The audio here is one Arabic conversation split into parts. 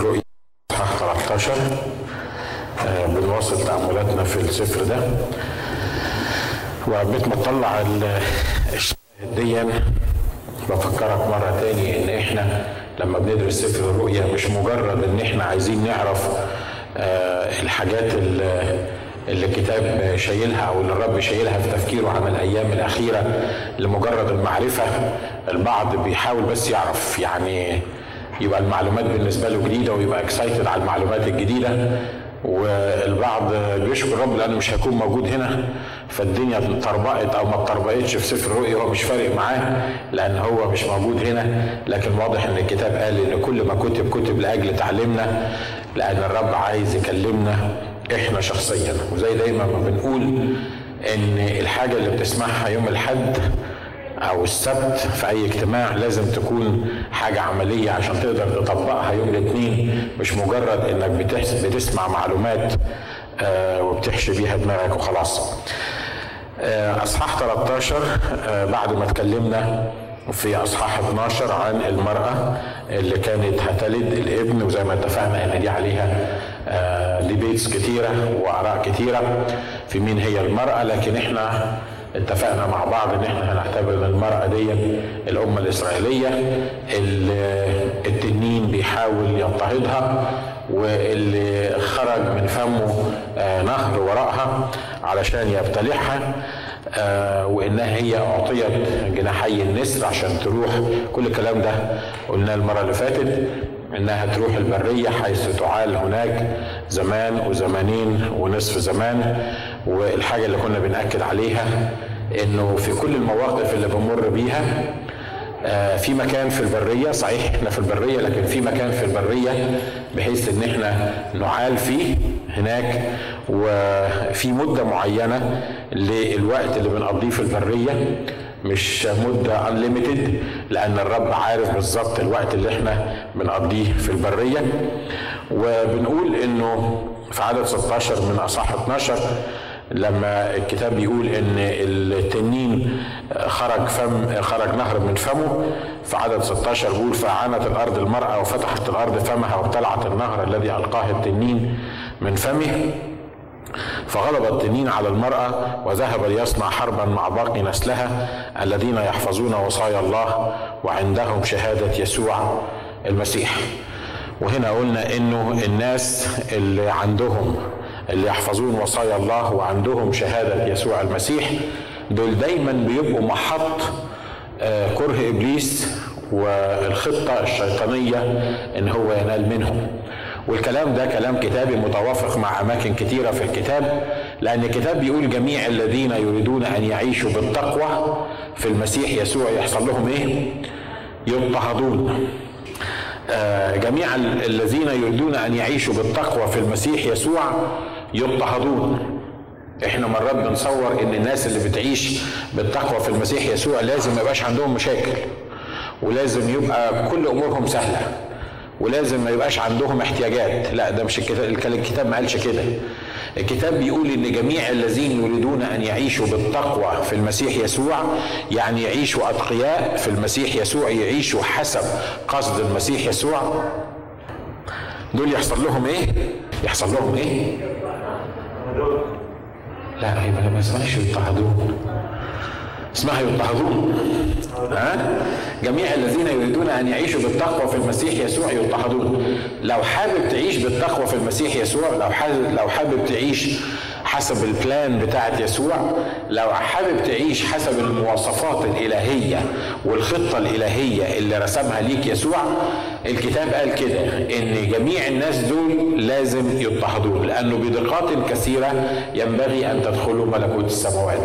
الرؤيا اصحاح 13 آه، بنواصل تأملاتنا في السفر ده. وقبل ما تطلع الشاهد دي بفكرك مرة تاني إن إحنا لما بندرس سفر الرؤيا مش مجرد إن إحنا عايزين نعرف آه، الحاجات اللي اللي الكتاب شايلها أو اللي الرب شايلها في تفكيره عن الأيام الأخيرة لمجرد المعرفة البعض بيحاول بس يعرف. يعني يبقى المعلومات بالنسبة له جديدة ويبقى اكسايتد على المعلومات الجديدة. والبعض بيشكر الرب لأنه مش هيكون موجود هنا فالدنيا اتطربقت أو ما اتطربقتش في سفر الرؤيا هو مش فارق معاه لأن هو مش موجود هنا. لكن واضح إن الكتاب قال إن كل ما كتب كتب لأجل تعليمنا لأن الرب عايز يكلمنا إحنا شخصيا. وزي دايما ما بنقول إن الحاجة اللي بتسمعها يوم الحد أو السبت في أي اجتماع لازم تكون حاجة عملية عشان تقدر تطبقها. يوم الاثنين مش مجرد إنك بتسمع معلومات آه وبتحشي بيها دماغك وخلاص. آه أصحاح 13 آه بعد ما اتكلمنا في أصحاح 12 عن المرأة اللي كانت هتلد الابن وزي ما اتفقنا إن دي عليها ديبيتس كتيرة وآراء كتيرة في مين هي المرأة. لكن إحنا اتفقنا مع بعض إن إحنا هنعتبر المرأة دي الأمة الإسرائيلية التنين بيحاول يضطهدها واللي خرج من فمه آه نهر وراءها علشان يبتلعها آه وانها هي أعطيت جناحي النسر عشان تروح. كل الكلام ده قلناه المرة اللي فاتت إنها تروح البرية حيث تعال هناك زمان وزمانين ونصف زمان. والحاجة اللي كنا بنأكد عليها إنه في كل المواقف اللي بنمر بيها آه في مكان في البرية صحيح إحنا في البرية لكن في مكان في البرية بحيث إن إحنا نعال فيه هناك وفي مدة معينة للوقت اللي بنقضيه في البرية مش مدة unlimited لأن الرب عارف بالظبط الوقت اللي إحنا بنقضيه في البرية. وبنقول إنه في عدد 16 من أصح 12 لما الكتاب بيقول إن التنين خرج فم خرج نهر من فمه في عدد 16 بيقول فعانت الأرض المرأة وفتحت الأرض فمها وابتلعت النهر الذي ألقاه التنين من فمه. فغلب التنين على المرأة وذهب ليصنع حربا مع باقي نسلها الذين يحفظون وصايا الله وعندهم شهادة يسوع المسيح. وهنا قلنا إنه الناس اللي عندهم اللي يحفظون وصايا الله وعندهم شهادة يسوع المسيح. دول دايما بيبقوا محط كره إبليس والخطة الشيطانية إن هو ينال منهم. والكلام ده كلام كتابي متوافق مع أماكن كتيرة في الكتاب لأن الكتاب بيقول جميع الذين يريدون أن يعيشوا بالتقوى في المسيح يسوع يحصل لهم إيه؟ يضطهدون. آه جميع الذين يريدون أن يعيشوا بالتقوى في المسيح يسوع يضطهدون. إحنا مرات بنصور ان الناس اللي بتعيش بالتقوى في المسيح يسوع لازم ما يبقاش عندهم مشاكل ولازم يبقى كل امورهم سهلة ولازم ما يبقاش عندهم احتياجات. لا ده مش الكتاب الكتاب ما قالش كده. الكتاب بيقول إن جميع الذين يريدون أن يعيشوا بالتقوى في المسيح يسوع يعني يعيشوا أتقياء في المسيح يسوع يعيشوا حسب قصد المسيح يسوع. دول يحصل لهم إيه؟ يحصل لهم إيه؟ لا ما اسمهاش يضطهدون اسمها يضطهدون ها؟ جميع الذين يريدون أن يعيشوا بالتقوى في المسيح يسوع يضطهدون لو حابب تعيش بالتقوى في المسيح يسوع لو حابب لو حابب تعيش حسب البلان بتاعت يسوع لو حابب تعيش حسب المواصفات الإلهية والخطة الإلهية اللي رسمها ليك يسوع الكتاب قال كده إن جميع الناس دول لازم يضطهدون لأنه بدقات كثيرة ينبغي أن تدخلوا ملكوت السماوات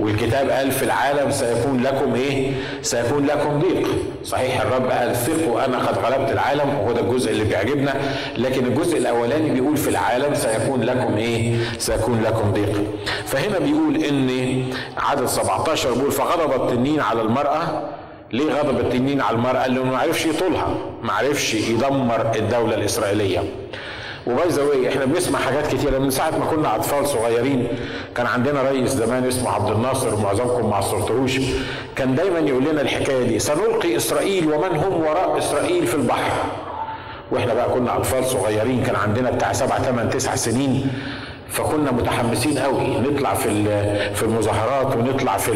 والكتاب قال في العالم سيكون لكم إيه؟ سيكون لكم ضيق صحيح الرب قال ثقوا أنا قد غلبت العالم وهو ده الجزء اللي بيعجبنا لكن الجزء الأولاني بيقول في العالم سيكون لكم إيه؟ سيكون لكم ضيق فهنا بيقول إن عدد 17 بيقول فغضب التنين على المرأة ليه غضب التنين على المرأة؟ لأنه ما عرفش يطولها ما عرفش يدمر الدولة الإسرائيلية. وباي ذا إحنا بنسمع حاجات كتيرة. من ساعة ما كنا أطفال صغيرين كان عندنا رئيس زمان اسمه عبد الناصر معظمكم ما عصرتهوش. كان دايما يقول لنا الحكاية دي سنلقي إسرائيل ومن هم وراء إسرائيل في البحر؟ وإحنا بقى كنا أطفال صغيرين كان عندنا بتاع سبع ثمان تسع سنين. فكنا متحمسين قوي. نطلع في في المظاهرات ونطلع في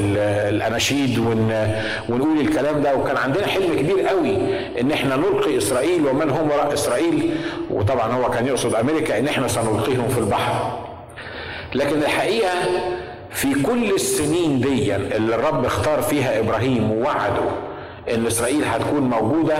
الأناشيد ونقول الكلام ده. وكان عندنا حلم كبير قوي إن إحنا نلقي إسرائيل ومن هم وراء إسرائيل. وطبعا هو كان يقصد أمريكا إن إحنا سنلقيهم في البحر. لكن الحقيقة في كل السنين دي اللي الرب اختار فيها إبراهيم ووعده إن إسرائيل هتكون موجودة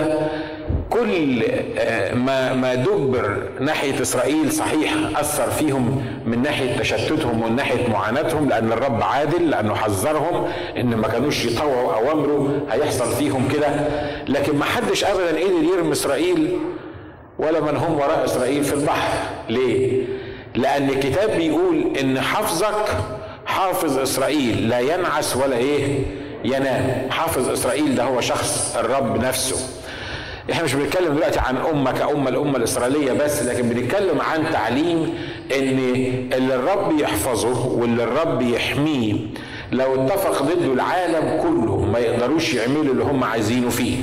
كل آه، ما ما دبر ناحية إسرائيل صحيح أثر فيهم من ناحية تشتتهم ومن ناحية معاناتهم لأن الرب عادل لأنه حذرهم إن ما كانوش يطوعوا أوامره هيحصل فيهم كده. لكن ما حدش ابدا قدر يرمي إسرائيل ولا من هم وراء إسرائيل في البحر. ليه؟ لأن الكتاب بيقول إن حفظك حافظ إسرائيل لا ينعس ولا إيه؟ ينام. حافظ إسرائيل ده هو شخص الرب نفسه. إحنا مش بنتكلم دلوقتي عن امه كامه الأمة الإسرائيلية بس لكن بنتكلم عن تعليم إن اللي الرب يحفظه واللي الرب يحميه لو اتفق ضده العالم كله ما يقدروش يعملوا اللي هم عايزينه فيه.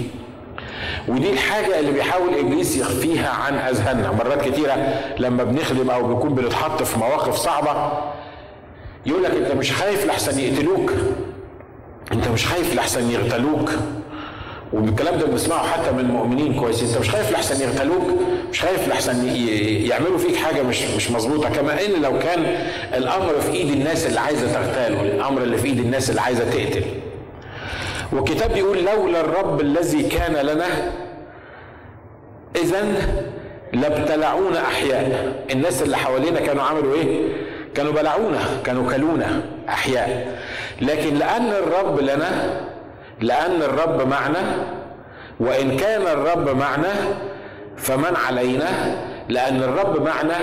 ودي الحاجة اللي بيحاول إبليس يخفيها عن أذهاننا. مرات كتيرة لما بنخدم أو بنكون بنتحط في مواقف صعبة يقول لك أنت مش خايف لحسن يقتلوك. أنت مش خايف لحسن يغتالوك. والكلام ده بنسمعه حتى من مؤمنين كويسين انت مش خايف لحسن يغتالوك؟ مش خايف لحسن يعملوا فيك حاجة مش مش مظبوطة؟ كما ان لو كان الأمر في إيد الناس اللي عايزة تغتال والامر اللي في إيد الناس اللي عايزة تقتل. والكتاب بيقول لولا الرب الذي كان لنا اذا لابتلعونا أحياء. الناس اللي حوالينا كانوا عملوا إيه؟ كانوا بلعونا كانوا كلونا أحياء. لكن لأن الرب لنا لأن الرب معنا وإن كان الرب معنا فمن علينا؟ لأن الرب معنا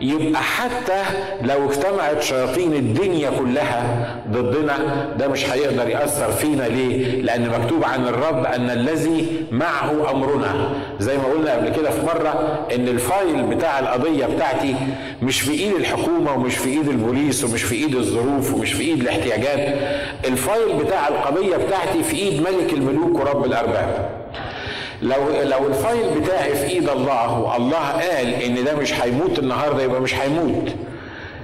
يبقى حتى لو اجتمعت شياطين الدنيا كلها ضدنا ده مش هيقدر يأثر فينا ليه؟ لأن مكتوب عن الرب أن الذي معه أمرنا. زي ما قلنا قبل كده في مرة إن الفايل بتاع القضية بتاعتي مش في إيد الحكومة ومش في إيد البوليس ومش في إيد الظروف ومش في إيد الاحتياجات. ال file بتاع القضية بتاعتي في إيد ملك الملوك ورب الأرباب. لو لو ال file بتاعي في إيد الله والله قال إن ده مش هيموت النهارده يبقى مش هيموت.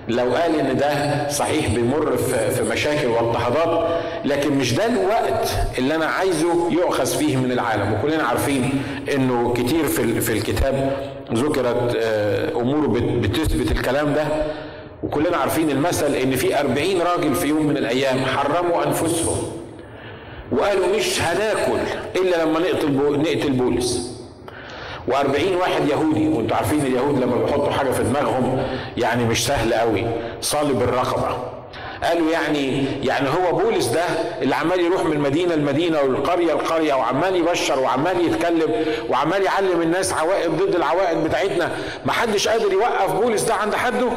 لو قال إن ده صحيح بيمر في مشاكل واضطهادات لكن مش ده الوقت اللي أنا عايزه يؤخذ فيه من العالم. وكلنا عارفين إنه كتير في في الكتاب ذكرت آه، امور بتثبت الكلام ده. وكلنا عارفين المثل إن في أربعين راجل في يوم من الأيام حرموا أنفسهم. وقالوا مش هناكل إلا لما نقتل نقتل بولس. و40 واحد يهودي وأنتوا عارفين اليهود لما بيحطوا حاجة في دماغهم يعني مش سهل قوي صالب الرقبة. قالوا يعني يعني هو بولس ده اللي عمال يروح من مدينة لمدينة والقرية لقرية وعمال يبشر وعمال يتكلم وعمال يعلم الناس عوائد ضد العوائد بتاعتنا. ما حدش قادر يوقف بولس ده عند حده.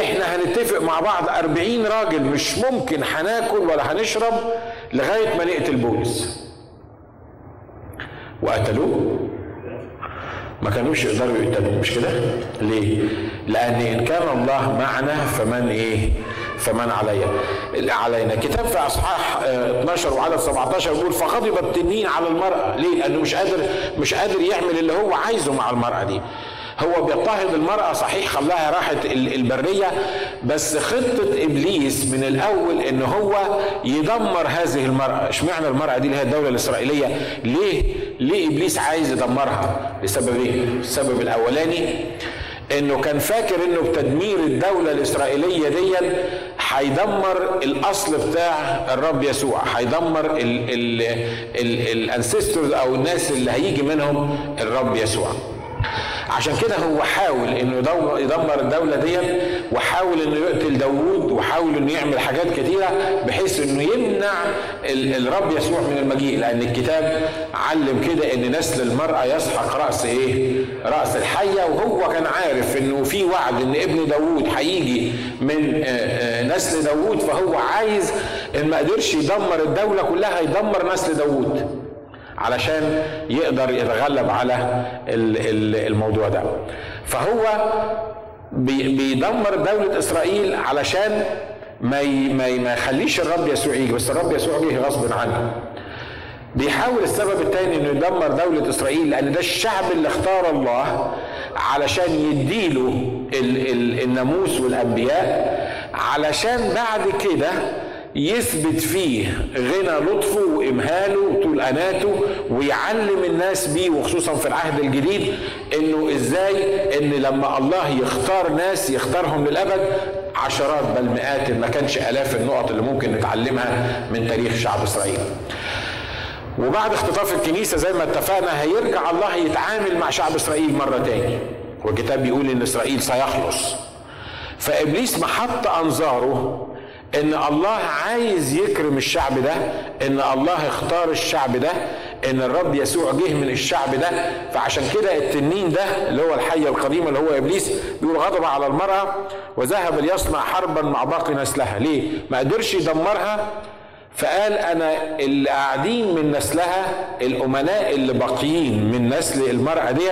إحنا هنتفق مع بعض أربعين راجل مش ممكن هناكل ولا هنشرب لغاية ما نقتل بولس وقتلوه. ما كانوش يقدروا يقتلوه. مش كده؟ ليه؟ لأن إن كان الله معنا فمن إيه؟ فمن عليا. علينا. كتاب في أصحاح 12 آه، وعدد 17 يقول فغضب التنين على المرأة. ليه؟ لأنه مش قادر مش قادر يعمل اللي هو عايزه مع المرأة دي. هو بيضطهد المرأة صحيح خلاها راحت البرية بس خطة إبليس من الأول إن هو يدمر هذه المرأة. إشمعنى المرأة دي اللي هي الدولة الإسرائيلية؟ ليه؟ ليه إبليس عايز يدمرها؟ لسببين السبب الأولاني إنه كان فاكر إنه بتدمير الدولة الإسرائيلية دي هيدمر الأصل بتاع الرب يسوع هيدمر الانسيستورز أو الناس اللي هيجي منهم الرب يسوع. عشان كده هو حاول إنه يدمر الدولة دي وحاول إنه يقتل داوود وحاول إنه يعمل حاجات كتيرة بحيث إنه يمنع الرب يسوع من المجيء. لأن الكتاب علم كده إن نسل المرأة يسحق رأس إيه؟ رأس الحية. وهو كان عارف إنه في وعد إن ابن داوود هيجي من آه، آه، نسل داوود. فهو عايز إن ما قدرش يدمر الدولة كلها يدمر نسل داوود. علشان يقدر يتغلب على الموضوع ده. فهو بيدمر دولة إسرائيل علشان ما ما يخليش الرب يسوع يجي بس الرب يسوع جه غصب عنه. بيحاول السبب الثاني إنه يدمر دولة إسرائيل لأن ده الشعب اللي اختار الله علشان يديله ال ال الناموس والأنبياء علشان بعد كده يثبت فيه غنى لطفه وإمهاله وطول أناته ويعلم الناس بيه وخصوصا في العهد الجديد إنه إزاي؟ إن لما الله يختار ناس يختارهم للأبد عشرات بل مئات ما كانش آلاف النقط اللي ممكن نتعلمها من تاريخ شعب إسرائيل. وبعد اختطاف الكنيسة زي ما اتفقنا هيرجع الله يتعامل مع شعب إسرائيل مرة تاني. والكتاب بيقول إن إسرائيل سيخلص. فإبليس محط أنظاره إن الله عايز يكرم الشعب ده إن الله اختار الشعب ده إن الرب يسوع جه من الشعب ده. فعشان كده التنين ده اللي هو الحية القديمة اللي هو إبليس بيقول غضب على المرأة وذهب ليصنع حربا مع باقي نسلها. ليه؟ ما قدرش يدمرها. فقال أنا اللي قاعدين من نسلها الأمناء اللي باقيين من نسل المرأة دي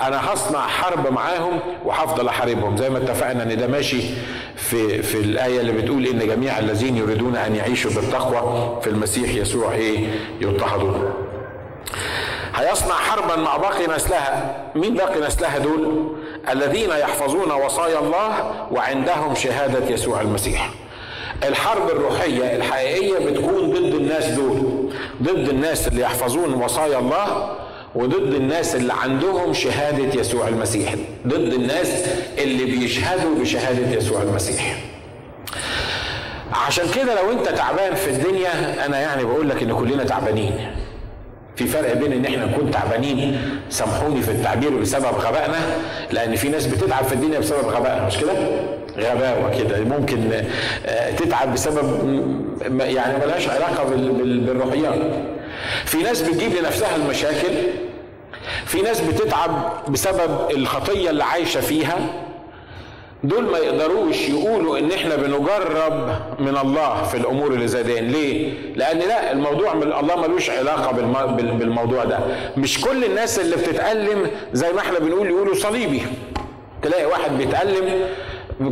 أنا هصنع حرب معاهم وهفضل أحاربهم. زي ما اتفقنا إن ده ماشي. في في الآية اللي بتقول إن جميع الذين يريدون أن يعيشوا بالتقوى في المسيح يسوع إيه؟ يضطهدون هيصنع حربا مع باقي نسلها. مين باقي نسلها دول؟ الذين يحفظون وصايا الله وعندهم شهادة يسوع المسيح. الحرب الروحية الحقيقية بتكون ضد الناس دول. ضد الناس اللي يحفظون وصايا الله وضد الناس اللي عندهم شهادة يسوع المسيح. ضد الناس اللي بيشهدوا بشهادة يسوع المسيح. عشان كده لو انت تعبان في الدنيا أنا يعني بقول لك ان كلنا تعبانين. في فرق بين ان إحنا نكون تعبانين سامحوني في التعبير بسبب غبائنا لأن في ناس بتتعب في الدنيا بسبب غبائها مش كده؟ غباوة كده. ممكن تتعب بسبب يعني ملهاش علاقة بالروحيات في ناس بتجيب لنفسها المشاكل في ناس بتتعب بسبب الخطية اللي عايشة فيها. دول ما يقدروش يقولوا إن إحنا بنجرب من الله في الأمور اللي زي دي. ليه؟ لأن لا الموضوع من الله ملوش علاقة بالموضوع ده. مش كل الناس اللي بتتألم زي ما إحنا بنقول يقولوا صليبي. تلاقي واحد بيتألم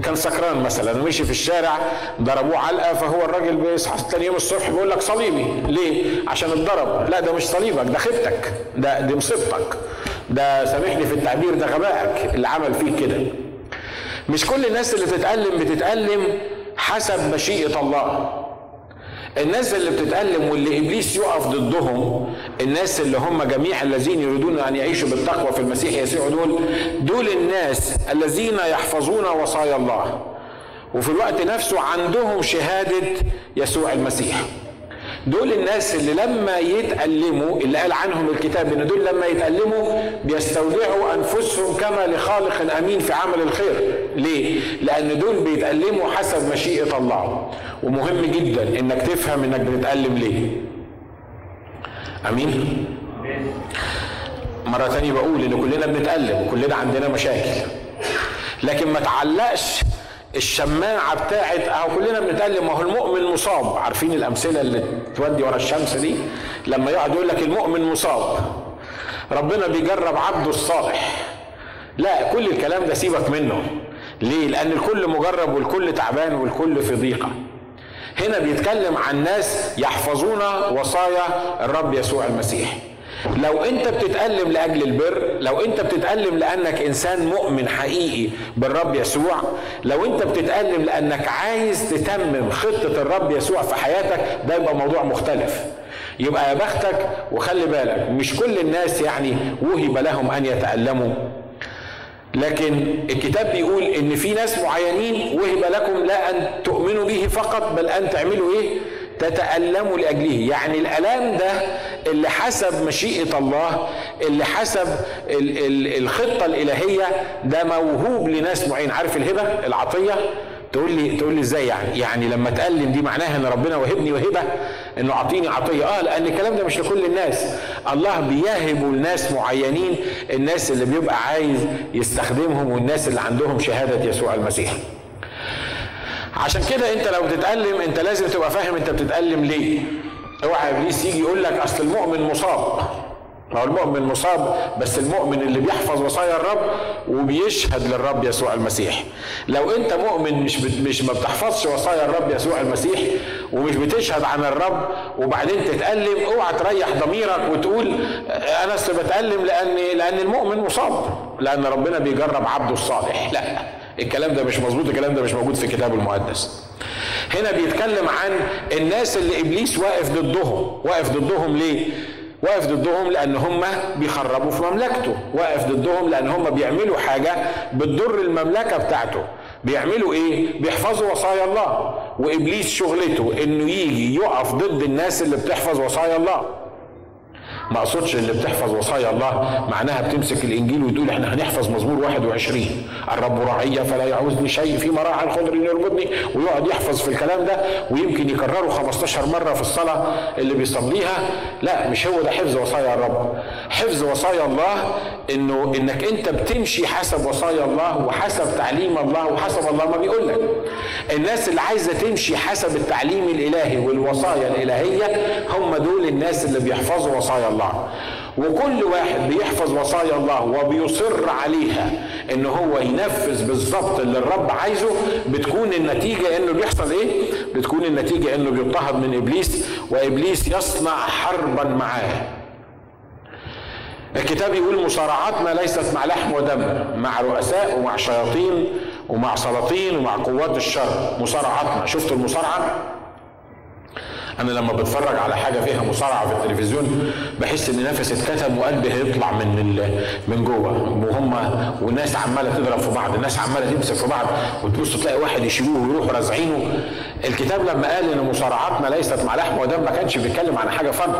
كان سكران مثلا ومشي في الشارع ضربوه علقة فهو الراجل بيصحى تاني يوم الصبح بيقول لك صليبي. ليه؟ عشان اتضرب لا ده مش صليبك ده خيبتك ده دي مصيبتك. ده سامحني في التعبير ده غبائك. اللي عمل فيك كده. مش كل الناس اللي بتتألم بتتألم حسب مشيئة الله. الناس اللي بتتألم واللي إبليس يقف ضدهم الناس اللي هم جميع الذين يريدون أن يعيشوا بالتقوى في المسيح يسوع دول دول الناس الذين يحفظون وصايا الله. وفي الوقت نفسه عندهم شهادة يسوع المسيح. دول الناس اللي لما يتألموا اللي قال عنهم الكتاب إن دول لما يتألموا بيستودعوا أنفسهم كما لخالق أمين في عمل الخير. ليه؟ لأن دول بيتألموا حسب مشيئة الله. ومهم جدا إنك تفهم إنك بتتألم ليه. أمين؟ مرة تانية بقول إن كلنا بنتألم وكلنا عندنا مشاكل. لكن ما تعلقش الشماعة بتاعت أهو كلنا بنتكلم ما هو المؤمن مصاب. عارفين الأمثلة اللي تودي ورا الشمس دي؟ لما يقعد يقول لك المؤمن مصاب. ربنا بيجرب عبده الصالح. لا كل الكلام ده سيبك منه. ليه؟ لأن الكل مجرب والكل تعبان والكل في ضيقة. هنا بيتكلم عن ناس يحفظون وصايا الرب يسوع المسيح. لو انت بتتألم لأجل البر لو انت بتتألم لأنك إنسان مؤمن حقيقي بالرب يسوع لو انت بتتألم لأنك عايز تتمم خطة الرب يسوع في حياتك ده يبقى موضوع مختلف. يبقى يا بختك وخلي بالك مش كل الناس يعني وهب لهم أن يتألموا. لكن الكتاب بيقول إن في ناس معينين وهب لكم لا أن تؤمنوا به فقط بل أن تعملوا إيه؟ تتألموا لأجله. يعني الألام ده اللي حسب مشيئة الله اللي حسب ال ال الخطة الإلهية ده موهوب لناس معين. عارف الهبة العطية؟ تقول لي تقول لي إزاي يعني؟ يعني لما تألم دي معناها إن ربنا وهبني وهبة إنه أعطيني عطية. آه لأن الكلام ده مش لكل الناس. الله بيهب لناس معينين الناس اللي بيبقى عايز يستخدمهم والناس اللي عندهم شهادة يسوع المسيح. عشان كده أنت لو بتتألم أنت لازم تبقى فاهم أنت بتتألم ليه. اوعى إبليس يجي يقول لك أصل المؤمن مصاب. ما هو المؤمن مصاب بس المؤمن اللي بيحفظ وصايا الرب وبيشهد للرب يسوع المسيح. لو انت مؤمن مش مش ما بتحفظش وصايا الرب يسوع المسيح ومش بتشهد عن الرب وبعدين تتألم اوعى تريح ضميرك وتقول أنا أصل بتألم لأن لأن المؤمن مصاب. لأن ربنا بيجرب عبده الصالح. لا الكلام ده مش مظبوط الكلام ده مش موجود في الكتاب المقدس. هنا بيتكلم عن الناس اللي إبليس واقف ضدهم. واقف ضدهم ليه؟ واقف ضدهم لأن هم بيخربوا في مملكته. واقف ضدهم لأن هم بيعملوا حاجة بتضر المملكة بتاعته. بيعملوا إيه؟ بيحفظوا وصايا الله. وإبليس شغلته إنه يجي يقف ضد الناس اللي بتحفظ وصايا الله. ما أقصدش اللي بتحفظ وصايا الله معناها بتمسك الإنجيل وتقول إحنا هنحفظ مزمور 21 الرب راعي فلا يعوزني شيء في مراعي الخضر يربطني ويقعد يحفظ في الكلام ده ويمكن يكرره 15 مرة في الصلاة اللي بيصليها. لا مش هو ده حفظ وصايا الرب. حفظ وصايا الله إنه إنك أنت بتمشي حسب وصايا الله وحسب تعليم الله وحسب الله ما بيقول لك. الناس اللي عايزة تمشي حسب التعليم الإلهي والوصايا الإلهية هم دول الناس اللي بيحفظوا وصايا الله. وكل واحد بيحفظ وصايا الله وبيصر عليها إن هو ينفذ بالظبط اللي الرب عايزه بتكون النتيجة إنه بيحصل إيه؟ بتكون النتيجة إنه بيضطهد من إبليس وإبليس يصنع حربا معاه. الكتاب يقول مصارعاتنا ليست مع لحم ودم مع رؤساء ومع شياطين ومع سلاطين ومع قوات الشر مصارعاتنا شفت المصارعة أنا لما بتفرج على حاجة فيها مصارعة في التلفزيون بحس إن نفسي اتكتم وقلبي هيطلع من من جوه. وهم وناس عمالة تضرب في بعض الناس عمالة تمسك في بعض وتبص تلاقي واحد يشيلوه ويروحوا رازعينه. الكتاب لما قال إن مصارعاتنا ليست مع لحم ودم ما كانش بيتكلم عن حاجة فن.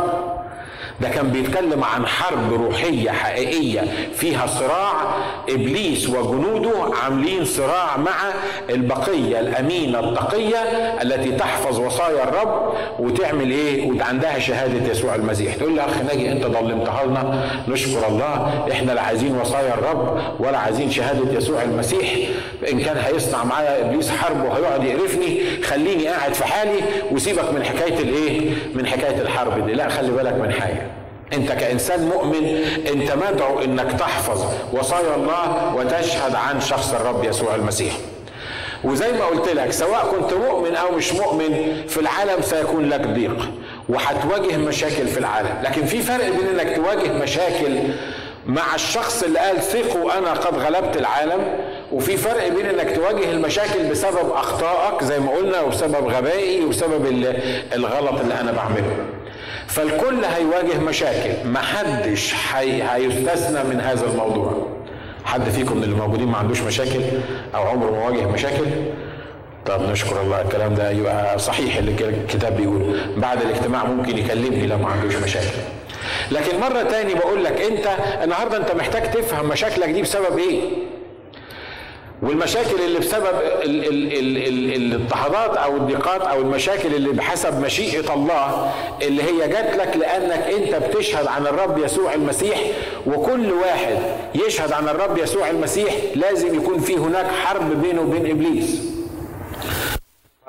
ده كان بيتكلم عن حرب روحية حقيقية فيها صراع إبليس وجنوده عاملين صراع مع البقية الأمينة التقية التي تحفظ وصايا الرب وتعمل إيه؟ وعندها شهادة يسوع المسيح. تقول لي أخ ناجي أنت ضلمتها لنا؟ نشكر الله. إحنا لا عايزين وصايا الرب ولا عايزين شهادة يسوع المسيح. إن كان هيصنع معايا إبليس حرب وهيقعد يقرفني خليني قاعد في حالي وسيبك من حكاية الإيه؟ من حكاية الحرب دي. لا خلي بالك من حاجة. انت كإنسان مؤمن انت مدعو انك تحفظ وصايا الله وتشهد عن شخص الرب يسوع المسيح. وزي ما قلت لك سواء كنت مؤمن أو مش مؤمن في العالم سيكون لك ضيق وهتواجه مشاكل في العالم. لكن في فرق بين إنك تواجه مشاكل مع الشخص اللي قال ثقوا أنا قد غلبت العالم وفي فرق بين إنك تواجه المشاكل بسبب أخطائك زي ما قلنا وبسبب غبائي وبسبب الغلط اللي أنا بعمله. فالكل هيواجه مشاكل. محدش حي... هيستثنى من هذا الموضوع. حد فيكم من اللي موجودين ما عندوش مشاكل أو عمره ما واجه مشاكل؟ طب نشكر الله. الكلام ده يبقى صحيح اللي الكتاب بيقول. بعد الاجتماع ممكن يكلمني لو ما عندوش مشاكل. لكن مرة تاني بقول لك أنت النهاردة أنت محتاج تفهم مشاكلك دي بسبب إيه؟ والمشاكل اللي بسبب الاضطهادات أو الضيقات أو المشاكل اللي بحسب مشيئة الله اللي هي جات لك لأنك أنت بتشهد عن الرب يسوع المسيح وكل واحد يشهد عن الرب يسوع المسيح لازم يكون في هناك حرب بينه وبين إبليس.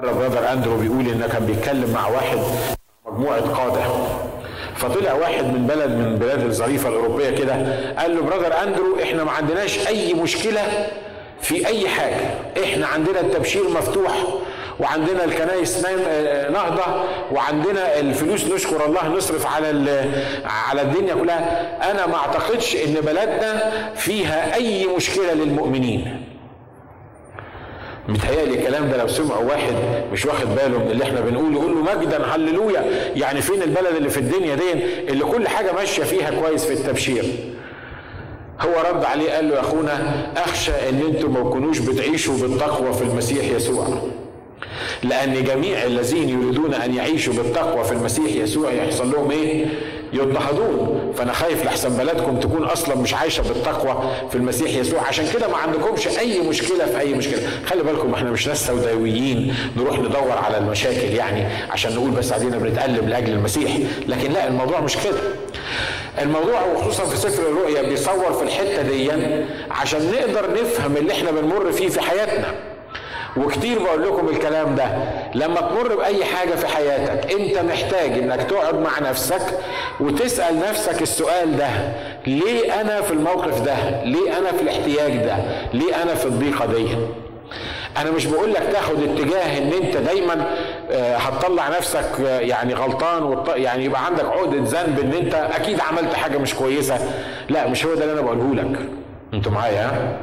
مرة Brother Andrew بيقول انه كان بيتكلم مع واحد مجموعة قادة فطلع واحد من بلد من البلاد الظريفة الأوروبية كده قال له Brother Andrew إحنا ما عندناش أي مشكلة في أي حاجة. إحنا عندنا التبشير مفتوح وعندنا الكنائس نهضه وعندنا الفلوس نشكر الله نصرف على على الدنيا كلها. أنا ما أعتقدش إن بلدنا فيها أي مشكلة للمؤمنين. متهيألي الكلام ده لو سمعه واحد مش واخد باله من اللي إحنا بنقوله يقول له مجدا هللويا. يعني فين البلد اللي في الدنيا دي اللي كل حاجة ماشية فيها كويس في التبشير؟ هو رد عليه قال له يا أخونا أخشى إن أنتم ما تكونوش بتعيشوا بالتقوى في المسيح يسوع. لأن جميع الذين يريدون أن يعيشوا بالتقوى في المسيح يسوع يحصل لهم إيه؟ يضطهدون فأنا خايف لحسن بلدكم تكون أصلا مش عايشة بالتقوى في المسيح يسوع. عشان كده ما عندكمش أي مشكلة في أي مشكلة. خلي بالكم إحنا مش ناس سوداويين نروح ندور على المشاكل يعني عشان نقول بس علينا بنتقلب لأجل المسيح. لكن لا الموضوع مش كده. الموضوع وخصوصا في سفر الرؤيا بيصور في الحتة دي عشان نقدر نفهم اللي إحنا بنمر فيه في حياتنا. وكتير بقول لكم الكلام ده. لما تمر بأي حاجة في حياتك أنت محتاج إنك تقعد مع نفسك وتسأل نفسك السؤال ده. ليه أنا في الموقف ده؟ ليه أنا في الاحتياج ده؟ ليه أنا في الضيقة دي؟ أنا مش بقول لك تاخد اتجاه إن أنت دايما آه، هتطلع نفسك آه، يعني غلطان يعني يبقى عندك عقدة ذنب إن أنت أكيد عملت حاجة مش كويسة. لا مش هو ده اللي أنا بقوله لك. أنتوا معايا؟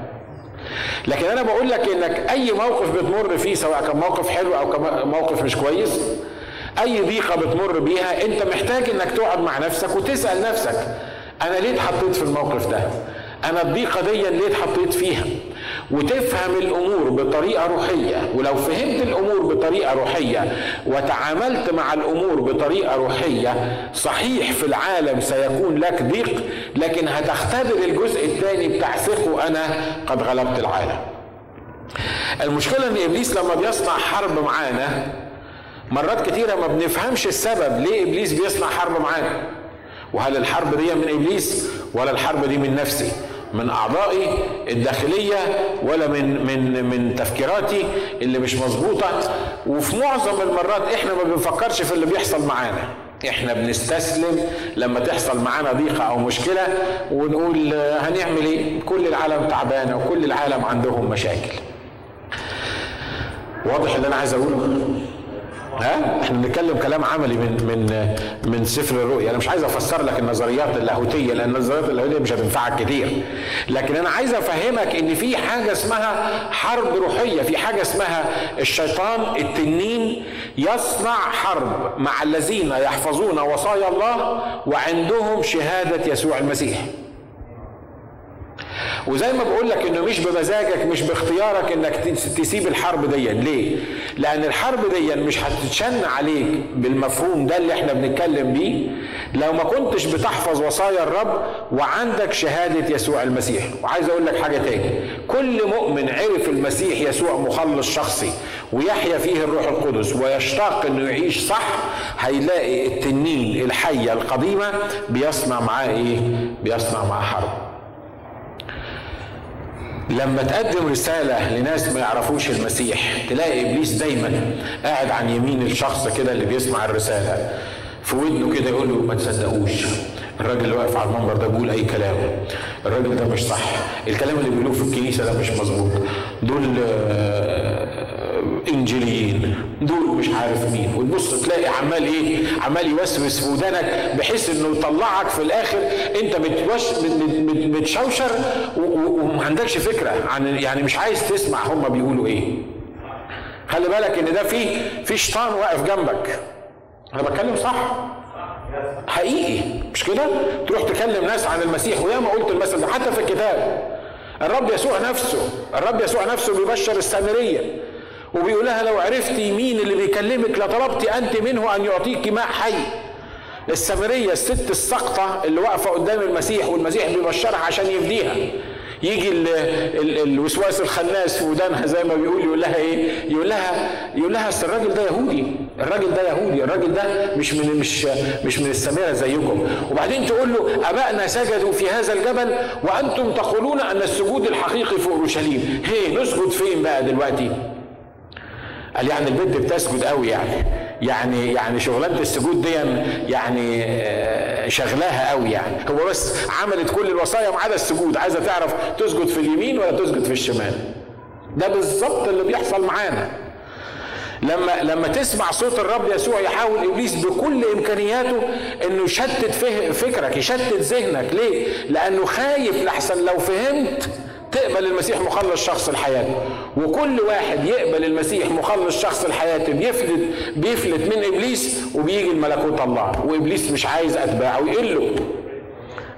لكن أنا بقول لك إنك أي موقف بتمر فيه سواء كان موقف حلو أو كان موقف مش كويس أي ضيقة بتمر بيها أنت محتاج إنك تقعد مع نفسك وتسأل نفسك أنا ليه اتحطيت في الموقف ده؟ أنا الضيقة دي ليه اتحطيت فيها؟ وتفهم الأمور بطريقة روحية. ولو فهمت الأمور بطريقة روحية وتعاملت مع الأمور بطريقة روحية صحيح في العالم سيكون لك ضيق لكن هتختبر الجزء الثاني بتاع ثقه أنا قد غلبت العالم. المشكلة إن إبليس لما بيصنع حرب معانا مرات كتيرة ما بنفهمش السبب ليه إبليس بيصنع حرب معانا. وهل الحرب دي من إبليس ولا الحرب دي من نفسي؟ من أعضائي الداخلية ولا من من من تفكيراتي اللي مش مظبوطة. وفي معظم المرات إحنا ما بنفكرش في اللي بيحصل معانا. إحنا بنستسلم لما تحصل معانا ضيقة أو مشكلة ونقول هنعمل إيه؟ كل العالم تعبانه وكل العالم عندهم مشاكل. واضح اللي أنا عايز أقوله؟ ها؟ إحنا بنتكلم كلام عملي من من من سفر الرؤيا. أنا مش عايز أفسر لك النظريات اللاهوتية لأن النظريات اللاهوتية مش هتنفعك كتير. لكن أنا عايز أفهمك إن في حاجة اسمها حرب روحية في حاجة اسمها الشيطان التنين يصنع حرب مع الذين يحفظون وصايا الله وعندهم شهادة يسوع المسيح. وزي ما بقول لك إنه مش بمزاجك مش باختيارك إنك تسيب الحرب دي ليه؟ لأن الحرب دي مش هتتشن عليك بالمفهوم ده اللي إحنا بنتكلم بيه. لو ما كنتش بتحفظ وصايا الرب وعندك شهادة يسوع المسيح. وعايز أقول لك حاجة تاني. كل مؤمن عرف المسيح يسوع مخلص شخصي ويحيا فيه الروح القدس ويشتاق إنه يعيش صح هيلاقي التنين الحية القديمة بيصنع معاه إيه؟ بيصنع معاه حرب. لما تقدم رسالة لناس ما يعرفوش المسيح تلاقي إبليس دايما قاعد عن يمين الشخص كده اللي بيسمع الرسالة. في ودنه كده يقول له ما تصدقوش. الراجل اللي واقف على المنبر ده بيقول أي كلام. الراجل ده مش صح. الكلام اللي بيقولوه في الكنيسة ده مش مظبوط. دول آه، إنجيليين. دول مش عارف مين. وتبص تلاقي عمال إيه؟ عمال يوسوس في ودانك بحيث إنه يطلعك في الآخر. أنت متوش متشوشر وما عندكش فكرة عن يعني مش عايز تسمع هم بيقولوا إيه. خلي بالك إن ده في في شيطان واقف جنبك. أنا بتكلم صح؟ حقيقي. مش كده؟ تروح تكلم ناس عن المسيح. وياما قلت المثل ده حتى في الكتاب. الرب يسوع نفسه الرب يسوع نفسه بيبشر السامرية. وبيقول لها لو عرفتي مين اللي بيكلمك لطلبتي أنت منه أن يعطيك ماء حي. السامرية الست السقطه اللي واقفة قدام المسيح والمسيح بيبشرها عشان يفديها. يجي ال ال الوسواس الخناس في ودانها زي ما بيقول يقول لها إيه؟ يقول لها يقول لها أصل الراجل ده يهودي، الراجل ده يهودي، الراجل ده مش من مش مش من السامرة زيكم، وبعدين تقول له ابائنا سجدوا في هذا الجبل وأنتم تقولون أن السجود الحقيقي في أورشليم، هي نسجد فين بقى دلوقتي؟ قال يعني البنت بتسجد قوي يعني. يعني يعني شغلانه السجود دي يعني آه، شغلاها قوي يعني. هو بس عملت كل الوصايا ما عدا السجود. عايزة تعرف تسجد في اليمين ولا تسجد في الشمال؟ ده بالظبط اللي بيحصل معانا. لما لما تسمع صوت الرب يسوع يحاول إبليس بكل إمكانياته إنه يشتت فكرك يشتت ذهنك. ليه؟ لأنه خايف لحسن. لو فهمت تقبل المسيح مخلص شخصي لحياتك. وكل واحد يقبل المسيح مخلص شخصي لحياته بيفلت بيفلت من إبليس وبيجي لملكوت الله. وإبليس مش عايز أتباعه يقلوا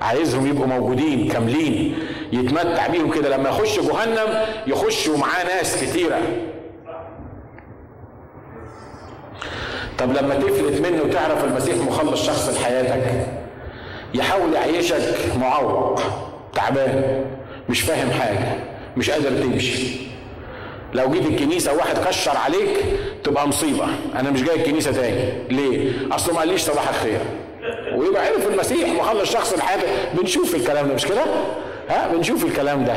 عايزهم يبقوا موجودين كاملين يتمتع بيهم كده. لما يخش جهنم يخشوا معاه ناس كتيرة. طب لما تفلت منه وتعرف المسيح مخلص شخص لحياتك يحاول يعيشك معوق تعبان. مش فاهم حاجة مش قادر تمشي. لو جيت الكنيسة واحد كشر عليك تبقى مصيبة. أنا مش جاي الكنيسة تاني. ليه؟ أصله ما قاليش صباح الخير. ويبقى عرف المسيح مخلص شخص الحياة. بنشوف الكلام ده مش كده؟ ها؟ بنشوف الكلام ده.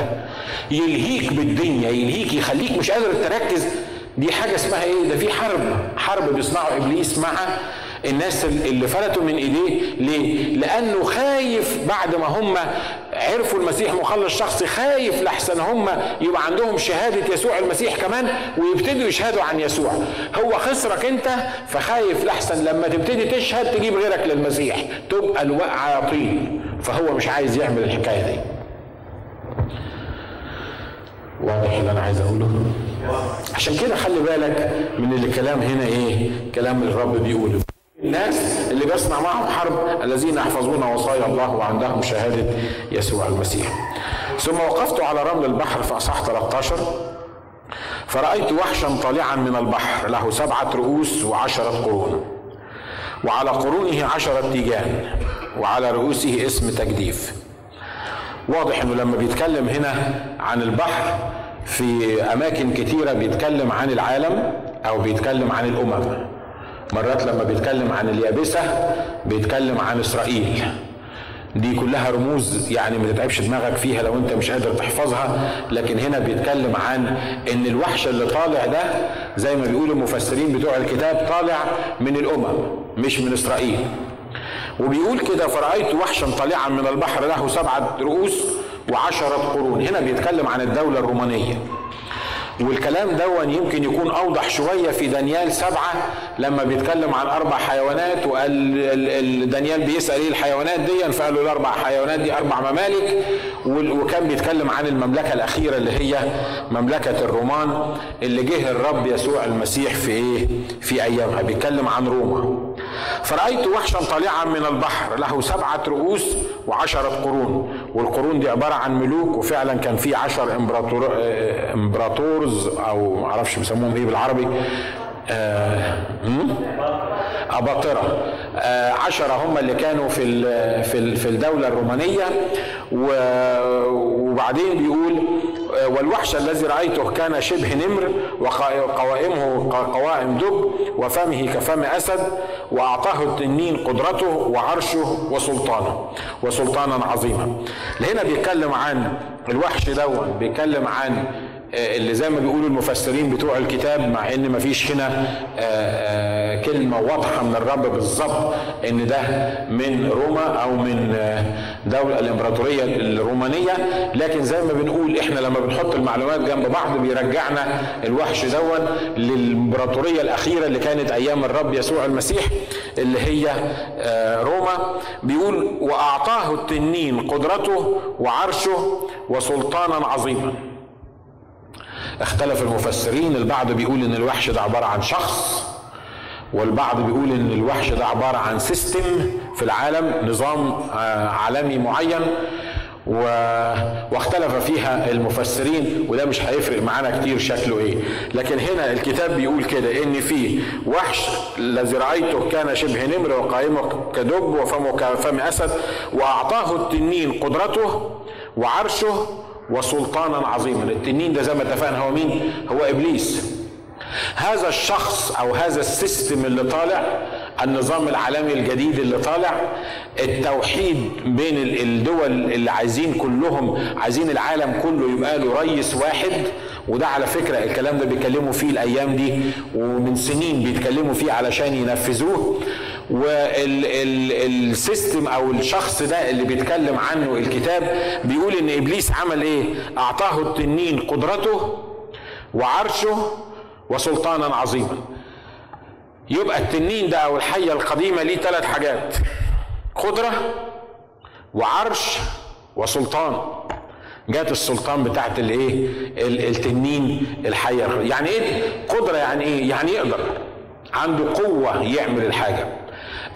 يلهيك بالدنيا يلهيك يخليك مش قادر تركز. دي حاجة اسمها إيه؟ ده في حرب حرب بيصنعه إبليس مع الناس اللي فلتوا من إيديه. ليه؟ لأنه خايف بعد ما هم عرفوا المسيح مخلص شخصي خايف لحسن هم يبقى عندهم شهادة يسوع المسيح كمان ويبتدوا يشهدوا عن يسوع. هو خسرك أنت فخايف لحسن لما تبتدي تشهد تجيب غيرك للمسيح. تبقى الوقعة طين فهو مش عايز يعمل الحكاية دي. واضح اللي أنا عايز أقوله؟ عشان كده خلي بالك من اللي كلام هنا إيه؟ كلام الرب بيقوله. الناس اللي بيصنع معهم حرب الذين يحفظون وصايا الله وعندهم شهادة يسوع المسيح. ثم وقفت على رمل البحر في أصح 13 فرأيت وحشا طالعا من البحر له سبعة رؤوس وعشرة قرون وعلى قرونه عشرة تيجان وعلى رؤوسه اسم تجديف. واضح إنه لما بيتكلم هنا عن البحر في أماكن كتيرة بيتكلم عن العالم أو بيتكلم عن الأمم. مرات لما بيتكلم عن اليابسة بيتكلم عن إسرائيل. دي كلها رموز يعني ما تتعبش دماغك فيها لو أنت مش قادر تحفظها. لكن هنا بيتكلم عن إن الوحش اللي طالع ده زي ما بيقول المفسرين بتوع الكتاب طالع من الأمم مش من إسرائيل. وبيقول كده فرأيت وحشا طالعا من البحر له سبعة رؤوس وعشرة قرون. هنا بيتكلم عن الدولة الرومانية. والكلام دون يمكن يكون أوضح شوية في دانيال سبعة لما بيتكلم عن أربع حيوانات وقال دانيال بيسأل إيه الحيوانات دي؟ فقال له الأربع حيوانات دي أربع ممالك. وكان بيتكلم عن المملكة الأخيرة اللي هي مملكة الرومان اللي جه الرب يسوع المسيح في إيه؟ في أيامها. بيتكلم عن روما. فرأيت وحشا طالعا من البحر له سبعة رؤوس وعشرة قرون. والقرون دي عبارة عن ملوك وفعلا كان في عشر emperor emperors أو معرفش بيسموهم إيه بالعربي أباطرة آه عشرة هم اللي كانوا في في في الدولة الرومانية. وبعدين بيقول والوحش الذي رأيته كان شبه نمر وقوائمه قوائم دب وفمه كفم أسد وأعطاه التنين قدرته وعرشه وسلطانه وسلطانا عظيما. هنا بيتكلم عن الوحش دون بيتكلم عن اللي زي ما بيقولوا المفسرين بتوع الكتاب مع إن مفيش هنا كلمة واضحة من الرب بالظبط إن ده من روما أو من دولة الإمبراطورية الرومانية. لكن زي ما بنقول إحنا لما بنحط المعلومات جنب بعض بيرجعنا الوحش دون للإمبراطورية الأخيرة اللي كانت أيام الرب يسوع المسيح اللي هي روما. بيقول وأعطاه التنين قدرته وعرشه وسلطانا عظيما. اختلف المفسرين البعض بيقول إن الوحش ده عبارة عن شخص والبعض بيقول إن الوحش ده عبارة عن سيستم في العالم نظام عالمي معين و... واختلف فيها المفسرين وده مش هيفرق معانا كتير شكله إيه. لكن هنا الكتاب بيقول كده إن في وحش الذي رأيته كان شبه نمر وقائمه كدب وفمه كفم أسد وأعطاه التنين قدرته وعرشه وسلطانا عظيما. التنين ده زي ما اتفقنا هو مين؟ هو إبليس. هذا الشخص أو هذا السيستم اللي طالع النظام العالمي الجديد اللي طالع التوحيد بين الدول اللي عايزين كلهم عايزين العالم كله يبقى له رئيس واحد. وده على فكرة الكلام ده بيتكلموا فيه الأيام دي ومن سنين بيتكلموا فيه علشان ينفذوه. والسيستم أو الشخص ده اللي بيتكلم عنه الكتاب بيقول إن إبليس عمل إيه؟ أعطاه التنين قدرته وعرشه وسلطانا عظيما. يبقى التنين ده أو الحية القديمة ليه ثلاث حاجات قدرة وعرش وسلطان. جات السلطان بتاعت الايه التنين الحية. يعني إيه؟ قدرة يعني إيه؟ يعني يقدر عنده قوة يعمل الحاجة.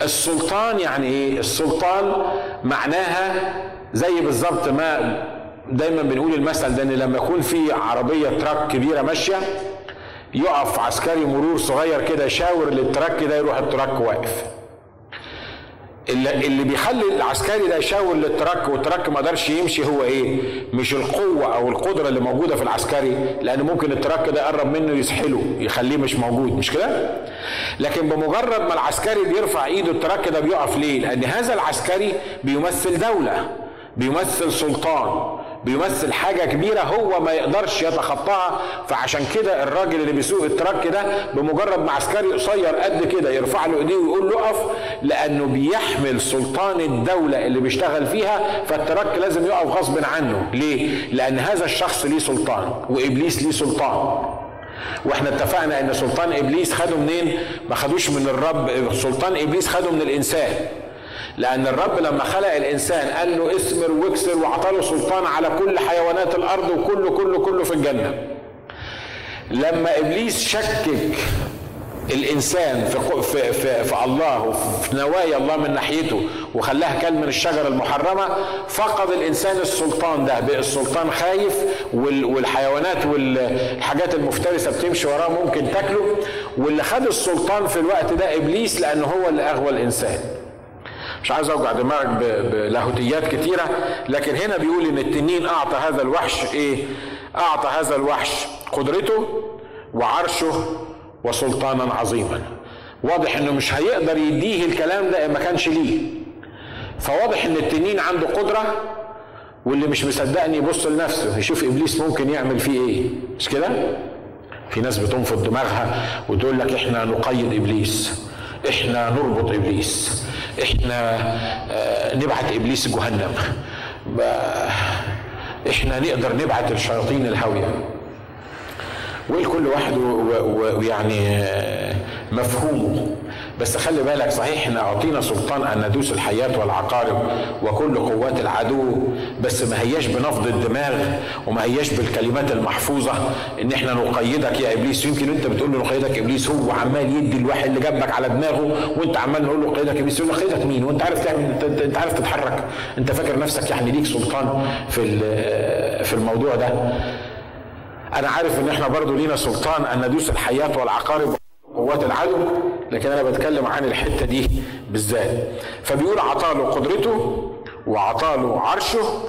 السلطان يعني إيه؟ السلطان معناها زي بالظبط ما دايما بنقول المثل ده إن لما يكون في عربية truck كبيرة ماشية يقف عسكري مرور صغير كده يشاور لل truck ده يروح ال truck واقف. اللي, اللي بيخلي العسكري ده يشاور لل truck وال truck ما قدرش يمشي هو إيه؟ مش القوة أو القدرة اللي موجودة في العسكري لأن ممكن ال truck ده يقرب منه يسحله يخليه مش موجود مش كده؟ لكن بمجرد ما العسكري بيرفع إيده ال truck ده بيقف ليه؟ لأن هذا العسكري بيمثل دولة بيمثل سلطان. بيمثل حاجة كبيرة هو ما يقدرش يتخطاها. فعشان كده الراجل اللي بيسوق ال truck ده بمجرد ما عسكري قصير قد كده يرفع له ايديه ويقول له اقف لأنه بيحمل سلطان الدولة اللي بيشتغل فيها فال truck لازم يقف غصب عنه. ليه؟ لأن هذا الشخص ليه سلطان وإبليس ليه سلطان. وإحنا اتفقنا إن سلطان إبليس خده منين؟ ما خدوش من الرب سلطان إبليس خده من الإنسان. لأن الرب لما خلق الإنسان قال له اسمر واكسر وأعطاله سلطان على كل حيوانات الأرض وكله كله كله في الجنة. لما إبليس شكك الإنسان في في في, في الله وفي نوايا الله من ناحيته وخلاها كل من الشجرة المحرمة فقد الإنسان السلطان ده بقى السلطان خايف والحيوانات والحاجات المفترسة بتمشي وراه ممكن تاكله واللي خد السلطان في الوقت ده إبليس لأنه هو اللي أغوى الإنسان مش عايز أوجع دماغك بلاهوتيات كتيرة لكن هنا بيقول إن التنين أعطى هذا الوحش إيه؟ أعطى هذا الوحش قدرته وعرشه وسلطانا عظيما. واضح إنه مش هيقدر يديه الكلام ده ما كانش ليه. فواضح إن التنين عنده قدرة واللي مش مصدقني يبص لنفسه يشوف إبليس ممكن يعمل فيه إيه. مش كده؟ في ناس بتنفض دماغها وتقول لك إحنا نقيد إبليس إحنا نربط إبليس. إحنا آه نبعت إبليس جهنم. إحنا نقدر نبعت الشياطين الهاوية. ولكل واحد ويعني مفهومه. بس خلي بالك صحيح إحنا أعطينا سلطان أن ندوس الحيات والعقارب وكل قوات العدو بس ما هياش بنفض الدماغ وما هياش بالكلمات المحفوظة إن إحنا نقيدك يا إبليس. يمكن أنت بتقول له نقيدك إبليس هو عمال يدي الواحد اللي جنبك على دماغه وأنت عمال نقول له قيدك إبليس يقول له قيدك مين؟ وأنت عارف تعمل انت, عارف تتحرك. أنت فاكر نفسك يعني ليك سلطان في في الموضوع ده؟ أنا عارف إن إحنا برضو لينا سلطان أن ندوس الحيات والعقارب قوات العدو. لكن أنا بتكلم عن الحتة دي بالذات. فبيقول عطاله قدرته وعطاله عرشه.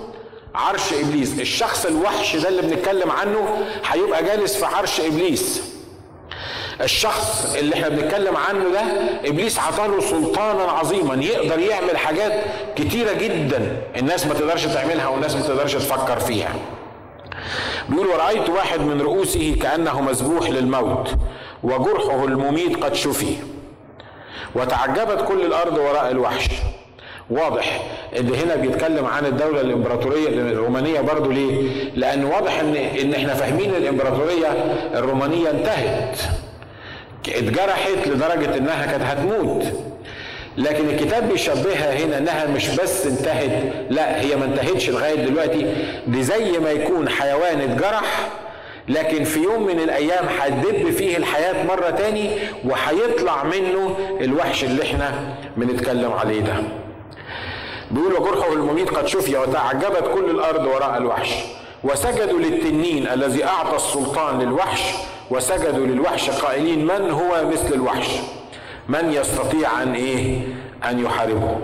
عرش إبليس الشخص الوحش ده اللي بنتكلم عنه هيبقى جالس في عرش إبليس. الشخص اللي إحنا بنتكلم عنه ده إبليس عطاله سلطانا عظيما. يقدر يعمل حاجات كتيرة جدا الناس ما تقدرش تعملها والناس ما تقدرش تفكر فيها. بيقول ورأيت واحد من رؤوسه كأنه مذبوح للموت وجرحه المميت قد شفي. وتعجبت كل الأرض وراء الوحش. واضح إن هنا بيتكلم عن الدولة الإمبراطورية الرومانية برضو ليه؟ لأن واضح ان إن إحنا فاهمين الإمبراطورية الرومانية انتهت اتجرحت لدرجة إنها كانت هتموت. لكن الكتاب بيشبهها هنا إنها مش بس انتهت لا هي ما انتهتش لغاية دلوقتي. دي زي ما يكون حيوان اتجرح لكن في يوم من الأيام هتدب فيه الحياة مرة تاني وهيطلع منه الوحش اللي إحنا بنتكلم عليه ده. بيقول وجرحه المميت قد شفي وتعجبت كل الأرض وراء الوحش. وسجدوا للتنين الذي أعطى السلطان للوحش وسجدوا للوحش قائلين من هو مثل الوحش؟ من يستطيع أن إيه؟ أن يحاربه.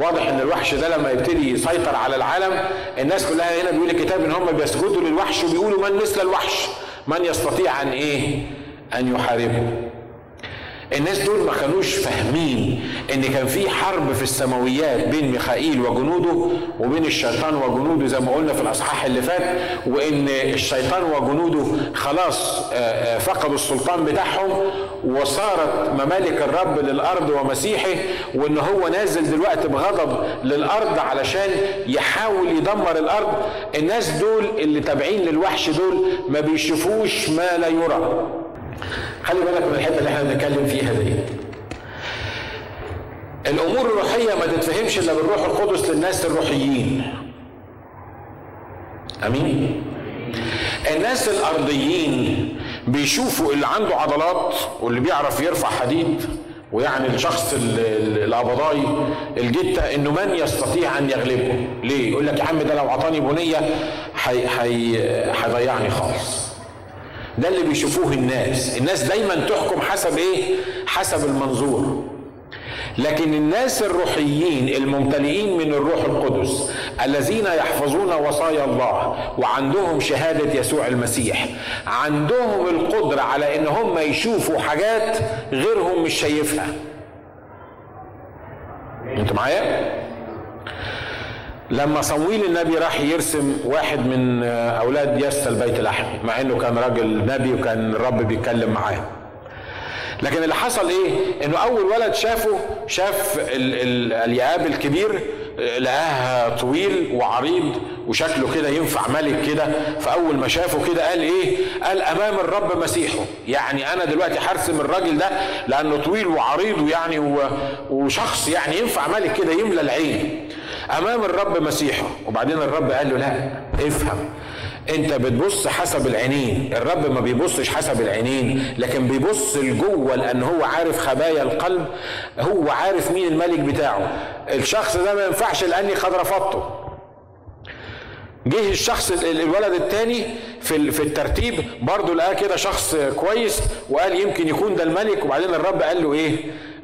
واضح إن الوحش ده لما يبتدي يسيطر على العالم الناس كلها هنا بيقول الكتاب إن هم بيسجدوا للوحش وبيقولوا من مثل الوحش؟ من يستطيع أن إيه؟ أن يحاربه. الناس دول ما كانوش فاهمين إن كان في حرب في السماويات بين ميخائيل وجنوده وبين الشيطان وجنوده زي ما قلنا في الأصحاح اللي فات وإن الشيطان وجنوده خلاص فقدوا السلطان بتاعهم وصارت ممالك الرب للأرض ومسيحه وإن هو نازل دلوقتي بغضب للأرض علشان يحاول يدمر الأرض. الناس دول اللي تابعين للوحش دول ما بيشوفوش ما لا يرى. خلي بالك من الحتة اللي إحنا بنتكلم فيها دي. الأمور الروحية ما تتفهمش إلا بالروح القدس للناس الروحيين. أمين؟ الناس الأرضيين بيشوفوا اللي عنده عضلات واللي بيعرف يرفع حديد ويعني الشخص القبضاي الجتة إنه من يستطيع أن يغلبه. ليه؟ يقول لك يا عم ده لو عطاني بنية هيضيعني خالص. ده اللي بيشوفوه الناس. الناس دايما تحكم حسب إيه؟ حسب المنظور. لكن الناس الروحيين الممتلئين من الروح القدس الذين يحفظون وصايا الله وعندهم شهادة يسوع المسيح. عندهم القدرة على إن هم يشوفوا حاجات غيرهم مش شايفها. أنتوا معايا؟ لما صمويل النبي راح يرسم واحد من أولاد يسى البيت الاحمي مع إنه كان راجل نبي وكان الرب بيتكلم معاه. لكن اللي حصل إيه؟ إنه أول ولد شافه شاف الياب الكبير لقاه طويل وعريض وشكله كده ينفع ملك كده. فأول ما شافه كده قال إيه؟ قال أمام الرب مسيحه. يعني أنا دلوقتي هرسم الراجل ده لأنه طويل وعريض ويعني وشخص يعني ينفع ملك كده يملى العين. أمام الرب مسيحه. وبعدين الرب قال له لا افهم. انت بتبص حسب العينين. الرب ما بيبصش حسب العينين لكن بيبص لجوه لأن هو عارف خبايا القلب هو عارف مين الملك بتاعه. الشخص ده ما ينفعش لاني قد رفضته جه الشخص الولد الثاني في في الترتيب برضه لقاه كده شخص كويس وقال يمكن يكون ده الملك. وبعدين الرب قال له إيه؟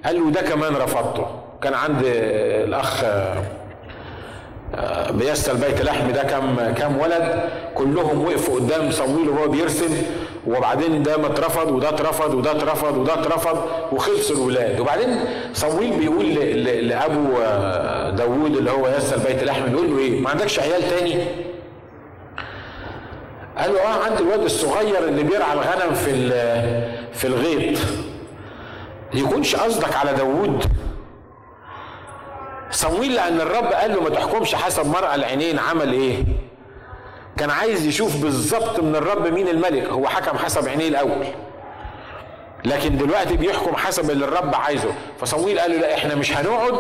قال له ده كمان رفضته. كان عند الأخ بيسى البيت لحم ده كم كم ولد كلهم وقفوا قدام صمويل وهو بيرسم وبعدين ده ما اترفض وده اترفض وده اترفض وده اترفض وخلصوا الولاد. وبعدين صمويل بيقول لأبو داوود اللي هو يسى البيت لحم بيقول له إيه؟ ما عندكش عيال تاني؟ قال له آه عندي الواد الصغير اللي بيرعى الغنم في في الغيط. يكونش قصدك على داوود. صمويل لأن الرب قال له ما تحكمش حسب مرأى العينين عمل إيه؟ كان عايز يشوف بالظبط من الرب مين الملك. هو حكم حسب عينيه الأول. لكن دلوقتي بيحكم حسب اللي الرب عايزه. فصمويل قال له لا إحنا مش هنقعد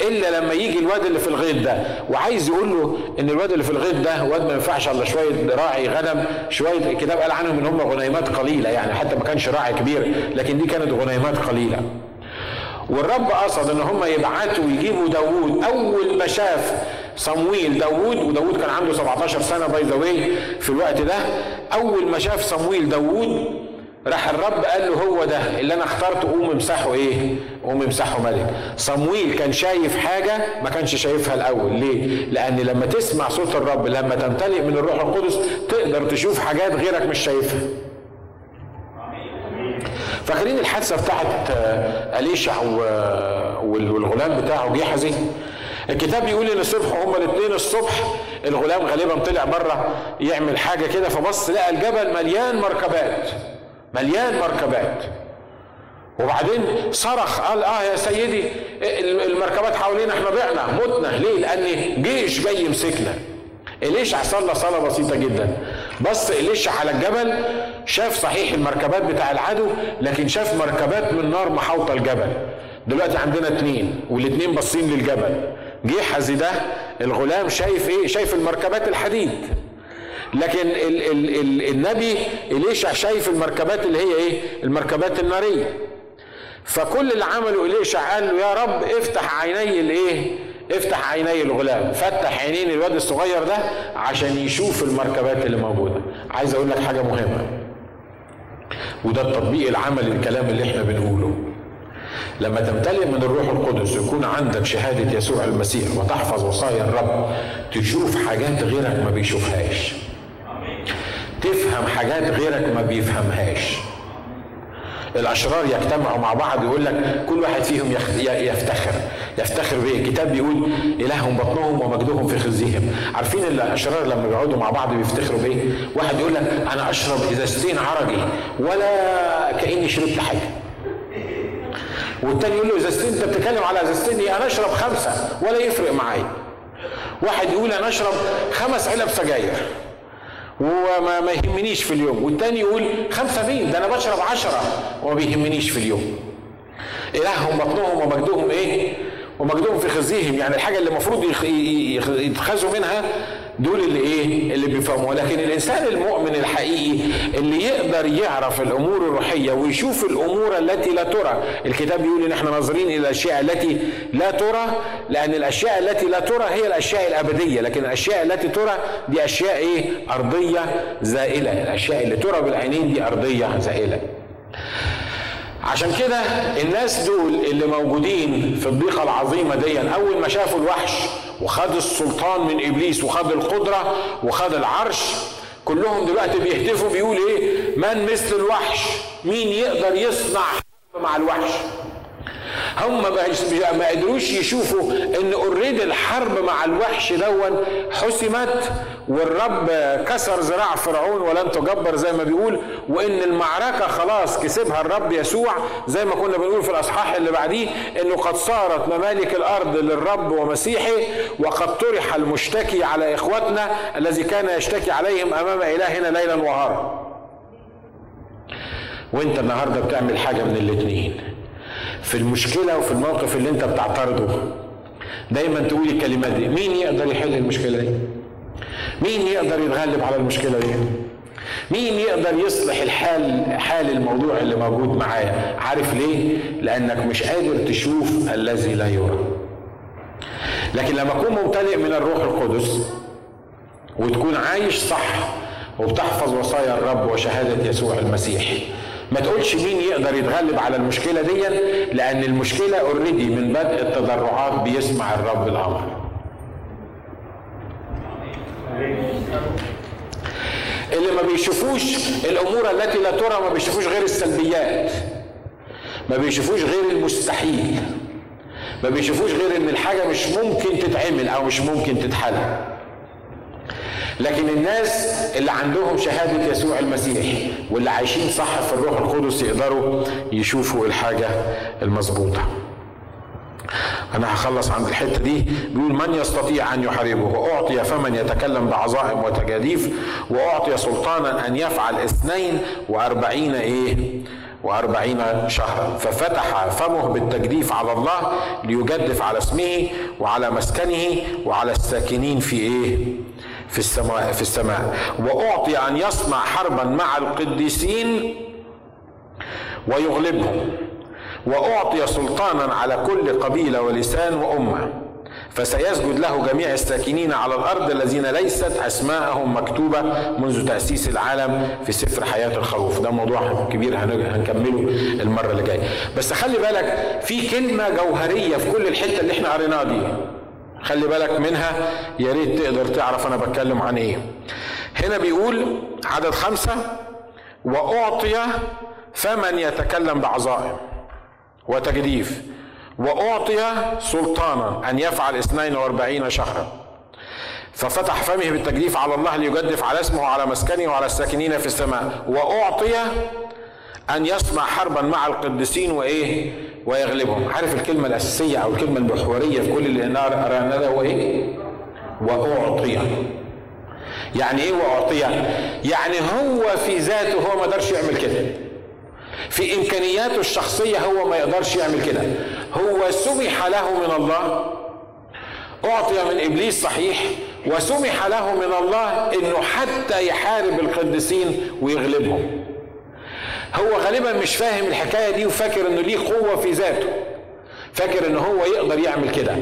إلا لما يجي الواد اللي في الغيط ده. وعايز يقول له إن الواد اللي في الغيط ده واد ما ينفعش إلا شوية راعي غنم شوية الكتاب قال عنهم إن هم غنيمات قليلة يعني حتى ما كانش راعي كبير لكن دي كانت غنيمات قليلة. والرب قصد إن هم يبعتوا يجيبوا داوود أول ما شاف صمويل داوود وداوود كان عنده 17 سنة باي ذا في الوقت ده أول ما شاف صمويل داوود راح الرب قال له هو ده اللي أنا اخترته قوم امسحه إيه؟ قوم امسحه ملك. صمويل كان شايف حاجة ما كانش شايفها الأول، ليه؟ لأن لما تسمع صوت الرب لما تمتلئ من الروح القدس تقدر تشوف حاجات غيرك مش شايفها. فاكرين الحادثة بتاعت أليشع والغلام بتاعه جيحزي الكتاب بيقول إن الصبح هما الاثنين الصبح الغلام غالبا طلع بره يعمل حاجة كده فبص لقى الجبل مليان مركبات مليان مركبات. وبعدين صرخ قال آه يا سيدي المركبات حوالينا إحنا ضعنا متنا. ليه؟ لأن جيش جاي يمسكنا. إليشع صلى صلاة بسيطة جدا. بص إليشع على الجبل شاف صحيح المركبات بتاع العدو لكن شاف مركبات من نار محاوطة الجبل. دلوقتي عندنا اتنين والاتنين باصين للجبل. جيحزي ده الغلام شايف إيه؟ شايف المركبات الحديد. لكن ال ال ال النبي إليشع شايف المركبات اللي هي إيه؟ المركبات النارية. فكل اللي عمله إليشع قال له يا رب افتح عيني الايه افتح عيني الغلام فتح عينين الواد الصغير ده عشان يشوف المركبات اللي موجودة. عايز أقول لك حاجة مهمة. وده التطبيق العملي الكلام اللي إحنا بنقوله. لما تمتلئ من الروح القدس يكون عندك شهادة يسوع المسيح وتحفظ وصايا الرب تشوف حاجات غيرك ما بيشوفهاش. تفهم حاجات غيرك ما بيفهمهاش. الأشرار يجتمعوا مع بعض يقول لك كل واحد فيهم يفتخر. يفتخر بايه الكتاب بيقول إلههم بطنهم ومجدهم في خزيهم. عارفين الاشرار لما بيقعدوا مع بعض بيفتخروا بايه واحد يقول لك أنا أشرب ازازتين عرقي ولا كأني شربت حاجة. والتاني يقول له ازازتين أنت بتتكلم على ازازتين أنا أشرب خمسة ولا يفرق معايا. واحد يقول أنا أشرب خمس علب سجاير وما ما يهمنيش في اليوم. والتاني يقول خمسة مين ده أنا بشرب عشرة وما بيهمنيش في اليوم. إلههم بطنهم ومجدهم إيه؟ ومجدهم في خزيهم يعني الحاجة اللي المفروض يتخذوا منها دول اللي إيه؟ اللي بيفهموا لكن الإنسان المؤمن الحقيقي اللي يقدر يعرف الأمور الروحية ويشوف الأمور التي لا ترى الكتاب بيقول إن إحنا ناظرين إلى الأشياء التي لا ترى لأن الأشياء التي لا ترى هي الأشياء الأبدية. لكن الأشياء التي ترى دي أشياء إيه؟ أرضية زائلة. الأشياء اللي ترى بالعينين دي أرضية زائلة. عشان كده الناس دول اللي موجودين في الضيقة العظيمة دي أول ما شافوا الوحش وخد السلطان من إبليس وخد القدرة وخد العرش كلهم دلوقتي بيهتفوا بيقول إيه؟ من مثل الوحش؟ مين يقدر يصنع مع الوحش؟ هم ما قدروش يشوفوا إن اوريدي الحرب مع الوحش دون حسمت والرب كسر ذراع فرعون ولن تجبر زي ما بيقول وإن المعركة خلاص كسبها الرب يسوع زي ما كنا بنقول في الأصحاح اللي بعديه إنه قد صارت ممالك الأرض للرب ومسيحه وقد طرح المشتكي على إخوتنا الذي كان يشتكي عليهم أمام إلهنا ليلا وهارا. وأنت النهارده بتعمل حاجة من الاثنين في المشكلة وفي الموقف اللي انت بتعترضه. دايما تقول الكلمات دي. مين يقدر يحل المشكلة دي؟ مين يقدر يتغلب على المشكلة دي؟ مين يقدر يصلح الحال حال الموضوع اللي موجود معايا عارف ليه؟ لأنك مش قادر تشوف الذي لا يرى. لكن لما اكون ممتلئ من الروح القدس وتكون عايش صح وبتحفظ وصايا الرب وشهادة يسوع المسيح ما تقولش مين يقدر يتغلب على المشكلة دي لأن المشكلة اوريدي من بدء التضرعات بيسمع الرب الأمر. اللي ما بيشوفوش الأمور التي لا ترى ما بيشوفوش غير السلبيات. ما بيشوفوش غير المستحيل. ما بيشوفوش غير إن الحاجة مش ممكن تتعمل أو مش ممكن تتحل. لكن الناس اللي عندهم شهادة يسوع المسيح واللي عايشين صح في الروح القدس يقدروا يشوفوا الحاجة المظبوطة. أنا هخلص عند الحتة دي. بيقول من يستطيع أن يحاربه؟ وأعطي فمن يتكلم بعظائم وتجاديف وأعطي سلطانا أن يفعل اثنين وأربعين إيه؟ وأربعين شهرا. ففتح فمه بالتجديف على الله ليجدف على اسمه وعلى مسكنه وعلى الساكنين في إيه؟ في السماء في السماء. وأعطي أن يصنع حربا مع القديسين ويغلبهم. وأعطي سلطانا على كل قبيلة ولسان وأمة. فسيسجد له جميع الساكنين على الأرض الذين ليست أسماءهم مكتوبة منذ تأسيس العالم في سفر حياة الخروف. ده موضوع كبير هنكمله المرة اللي جاية. بس خلي بالك في كلمة جوهرية في كل الحتة اللي إحنا قريناها دي. خلي بالك منها يا ريت تقدر تعرف أنا بتكلم عن إيه. هنا بيقول عدد خمسة وأعطي فمن يتكلم بعظائم وتجديف وأعطي سلطانا أن يفعل 42 شهرا. ففتح فمه بالتجديف على الله ليجدف على اسمه وعلى مسكنه وعلى الساكنين في السماء. وأعطي أن يصنع حربا مع القديسين وإيه؟ ويغلبهم. عارف الكلمة الأساسية أو الكلمة المحورية في كل اللي قرانا ده هو إيه؟ وأعطي. يعني إيه وأعطي؟ يعني هو في ذاته هو ما قدرش يعمل كده. في إمكانياته الشخصية هو ما يقدرش يعمل كده. هو سمح له من الله. أعطي من إبليس صحيح. وسمح له من الله إنه حتى يحارب القديسين ويغلبهم. هو غالبا مش فاهم الحكاية دي وفاكر إنه ليه قوة في ذاته. فاكر ان هو يقدر يعمل كده.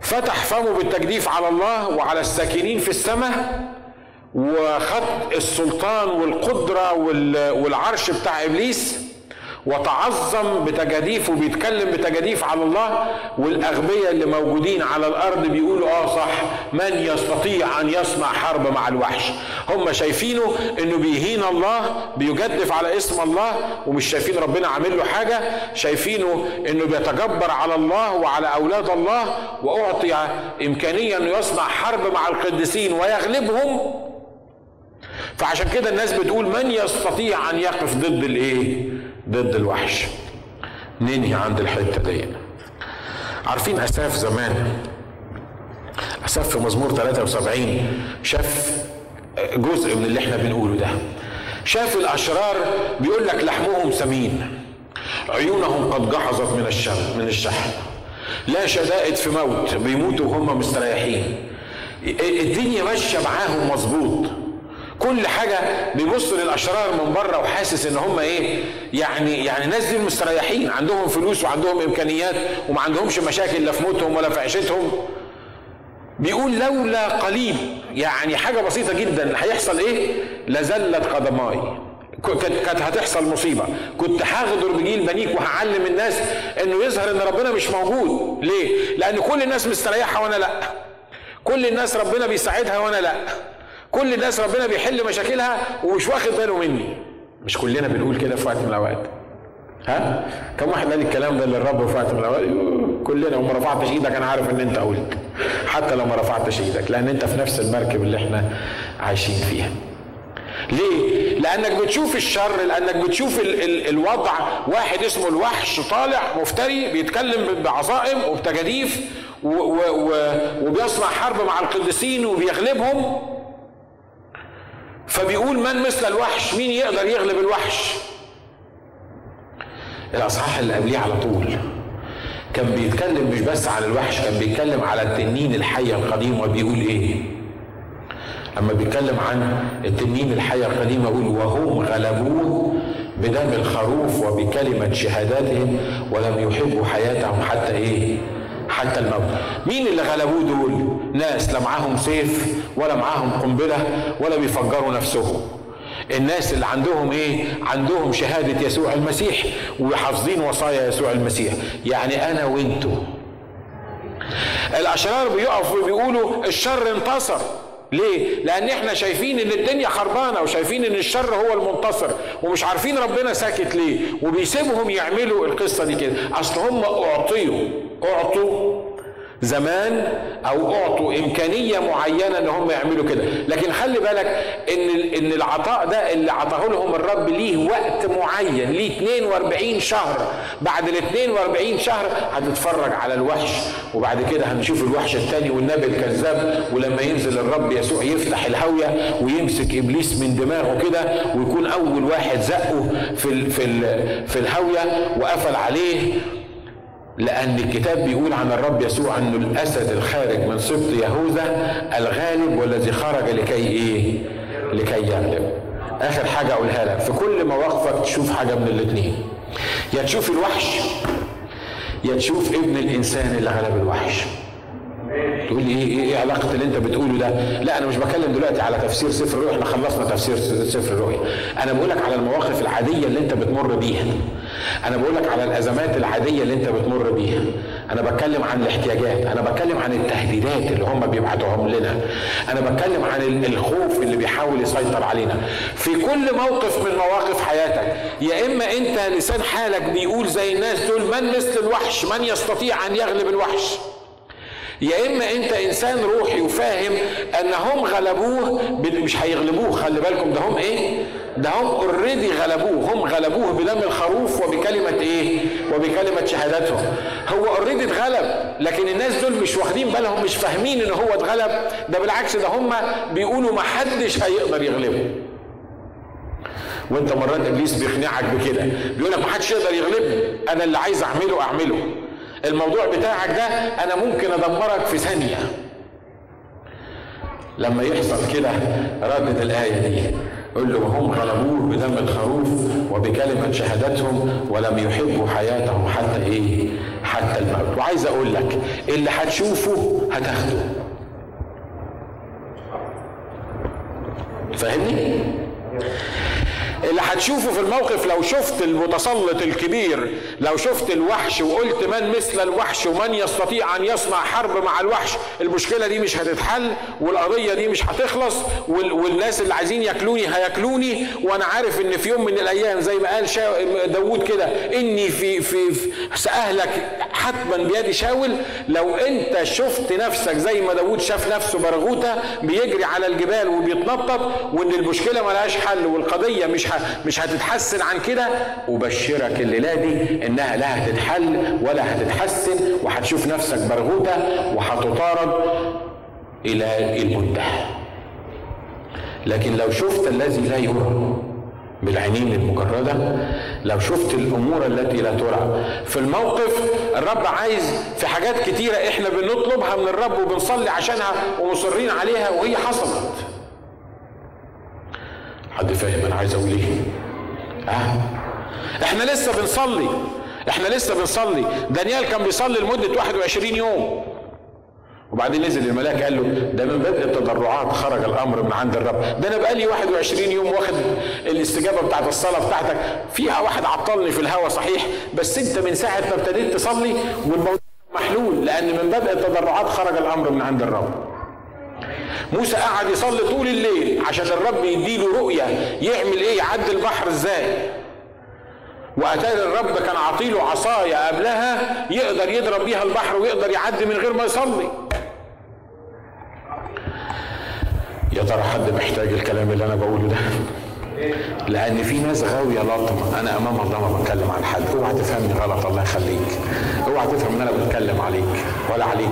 فتح فمه بالتجديف على الله وعلى الساكنين في السماء وخد السلطان والقدرة والعرش بتاع إبليس وتعظم بتجاديف وبيتكلم بتجاديف على الله والأغبياء اللي موجودين على الأرض بيقولوا آه صح من يستطيع أن يصنع حرب مع الوحش؟ هم شايفينه إنه بيهين الله بيجدف على اسم الله ومش شايفين ربنا عامل له حاجة شايفينه إنه بيتجبر على الله وعلى أولاد الله وأعطي إمكانية إنه يصنع حرب مع القديسين ويغلبهم. فعشان كده الناس بتقول من يستطيع أن يقف ضد الإيه؟ ضد الوحش. ننهي عند الحتة دي. عارفين أساف زمان؟ أساف في مزمور 73 شاف جزء من اللي إحنا بنقوله ده. شاف الأشرار بيقول لك لحمهم سمين. عيونهم قد جحظت من الشم من الشحم لا شدائد في موت بيموتوا وهم مستريحين. الدنيا ماشية معاهم مظبوط. كل حاجة بيبص للأشرار من بره وحاسس إن هم إيه؟ يعني يعني الناس دي مستريحين. عندهم فلوس وعندهم إمكانيات وما عندهمش مشاكل لا في موتهم ولا في عيشتهم. بيقول لولا قليل. يعني حاجة بسيطة جدا. هيحصل إيه؟ لزلت قدماي. كانت هتحصل مصيبة. كنت هغدر بجيل بنيك وهعلم الناس إنه يظهر إن ربنا مش موجود. ليه؟ لأن كل الناس مستريحة وأنا لأ. كل الناس ربنا بيساعدها وأنا لأ. كل الناس ربنا بيحل مشاكلها ومش واخد باله مني. مش كلنا بنقول كده في وقت من الأوقات. ها؟ كم واحد قال الكلام ده للرب في وقت من الأوقات؟ كلنا. وما رفعتش إيدك أنا عارف إن أنت قلت. حتى لو ما رفعتش إيدك لأن أنت في نفس المركب اللي إحنا عايشين فيها. ليه؟ لأنك بتشوف الشر لأنك بتشوف ال ال الوضع. واحد اسمه الوحش طالع مفتري بيتكلم بعظائم وبتجاديف وبيصنع حرب مع القديسين وبيغلبهم. فبيقول من مثل الوحش؟ مين يقدر يغلب الوحش؟ الأصحاح اللي قبليه على طول. كان بيتكلم مش بس عن الوحش كان بيتكلم على التنين الحية القديم وبيقول إيه؟ أما بيتكلم عن التنين الحية القديمة يقول وهم غلبوه بدم الخروف وبكلمة شهاداتهم ولم يحبوا حياتهم حتى إيه؟ حتى الموت. مين اللي غلبوه دول؟ ناس لا معاهم سيف ولا معاهم قنبلة ولا بيفجروا نفسهم. الناس اللي عندهم إيه؟ عندهم شهادة يسوع المسيح وحافظين وصايا يسوع المسيح. يعني أنا وانتو الأشرار بيقفوا وبيقولوا الشر انتصر. ليه؟ لأن إحنا شايفين إن الدنيا خربانة وشايفين إن الشر هو المنتصر ومش عارفين ربنا ساكت ليه. وبيسيبهم يعملوا القصة دي كده. أصل هم أعطيوا. أعطوا. زمان أو أعطوا إمكانية معينة إن هم يعملوا كده. لكن خلي بالك إن إن العطاء ده اللي عطاه لهم الرب ليه وقت معين ليه 42 شهر. بعد ال 42 شهر هتتفرج على الوحش وبعد كده هنشوف الوحش الثاني والنبي الكذاب ولما ينزل الرب يسوع يفتح الهاويه ويمسك إبليس من دماغه كده ويكون أول واحد زقه في في في الهاويه وقفل عليه. لأن الكتاب بيقول عن الرب يسوع أنه الأسد الخارج من سبط يهوذا الغالب والذي خرج لكي إيه؟ لكي يغلب. آخر حاجة أقولها لك في كل مواقفك تشوف حاجة من الاتنين. يا تشوف الوحش يا تشوف ابن الإنسان اللي غلب الوحش. تقول لي إيه إيه علاقة اللي أنت بتقوله ده؟ لا أنا مش بتكلم دلوقتي على تفسير سفر الرؤيا إحنا خلصنا تفسير سفر الرؤيا. أنا بقول لك على المواقف العادية اللي أنت بتمر بيها. أنا بقول لك على الأزمات العادية اللي أنت بتمر بيها. أنا بتكلم عن الاحتياجات، أنا بتكلم عن التهديدات اللي هم بيبعتوهم لنا. أنا بتكلم عن الخوف اللي بيحاول يسيطر علينا. في كل موقف من مواقف حياتك يا إما أنت لسان حالك بيقول زي الناس دول من مثل الوحش؟ من يستطيع أن يغلب الوحش؟ يا إما أنت إنسان روحي وفاهم أن هم غلبوه مش هيغلبوه خلي بالكم ده هم إيه؟ ده هم اوريدي غلبوه هم غلبوه بدم الخروف وبكلمة إيه؟ وبكلمة شهادتهم. هو اوريدي اتغلب لكن الناس دول مش واخدين بالهم مش فاهمين إن هو اتغلب. ده بالعكس ده هم بيقولوا ما حدش هيقدر يغلبه. وأنت مرات إبليس بيقنعك بكده بيقول لك ما حدش يقدر يغلبني أنا اللي عايز أعمله أعمله. الموضوع بتاعك ده أنا ممكن أدمرك في ثانية. لما يحصل كده ردد الآية دي. قل له وهم غلبوه بدم الخروف وبكلمة شهادتهم ولم يحبوا حياتهم حتى إيه؟ حتى الموت. وعايز أقول لك اللي هتشوفه هتاخده. فاهمني؟ اللي هتشوفه في الموقف لو شفت المتسلط الكبير لو شفت الوحش وقلت من مثل الوحش ومن يستطيع أن يصنع حرب مع الوحش المشكلة دي مش هتتحل والقضية دي مش هتخلص والناس اللي عايزين ياكلوني هياكلوني. وأنا عارف إن في يوم من الأيام زي ما قال داوود كده إني في في, في ساهلك حتما بيد شاول. لو أنت شفت نفسك زي ما داوود شاف نفسه برغوتة بيجري على الجبال وبيتنطط وإن المشكلة ملهاش حل والقضية مش مش هتتحسن عن كده أبشرك الليلة دي إنها لا هتتحل ولا هتتحسن وهتشوف نفسك برغوتة وهتطارد إلى المنتهى. لكن لو شفت الذي لا يرى بالعينين المجردة لو شفت الأمور التي لا ترى في الموقف الرب عايز في حاجات كتيرة إحنا بنطلبها من الرب وبنصلي عشانها ومصرين عليها وهي حصلت. حد فاهم أنا عايز أقول إيه؟ آه إحنا لسه بنصلي. إحنا لسه بنصلي. دانيال كان بيصلي لمدة 21 يوم. وبعدين نزل الملاك قال له ده من بدء التضرعات خرج الأمر من عند الرب. ده أنا بقالي 21 يوم واخد الاستجابة بتاعت الصلاة بتاعتك. فيها واحد عطلني في الهوا صحيح بس أنت من ساعة ما ابتديت تصلي والموضوع محلول لأن من بدء التضرعات خرج الأمر من عند الرب. موسى قعد يصلي طول الليل عشان الرب يديله رؤية يعمل إيه؟ يعدي البحر إزاي؟ واتاري الرب كان عطيله عصاية قبلها يقدر يضرب بيها البحر ويقدر يعدي من غير ما يصلي. يا ترى حد محتاج الكلام اللي أنا بقوله ده؟ لأن في ناس غاوية لطمة. أنا أمام الله ما بتكلم عن حد. أوعى تفهمني غلط الله يخليك. أوعى تفهم إن أنا بتكلم عليك. ولا عليك.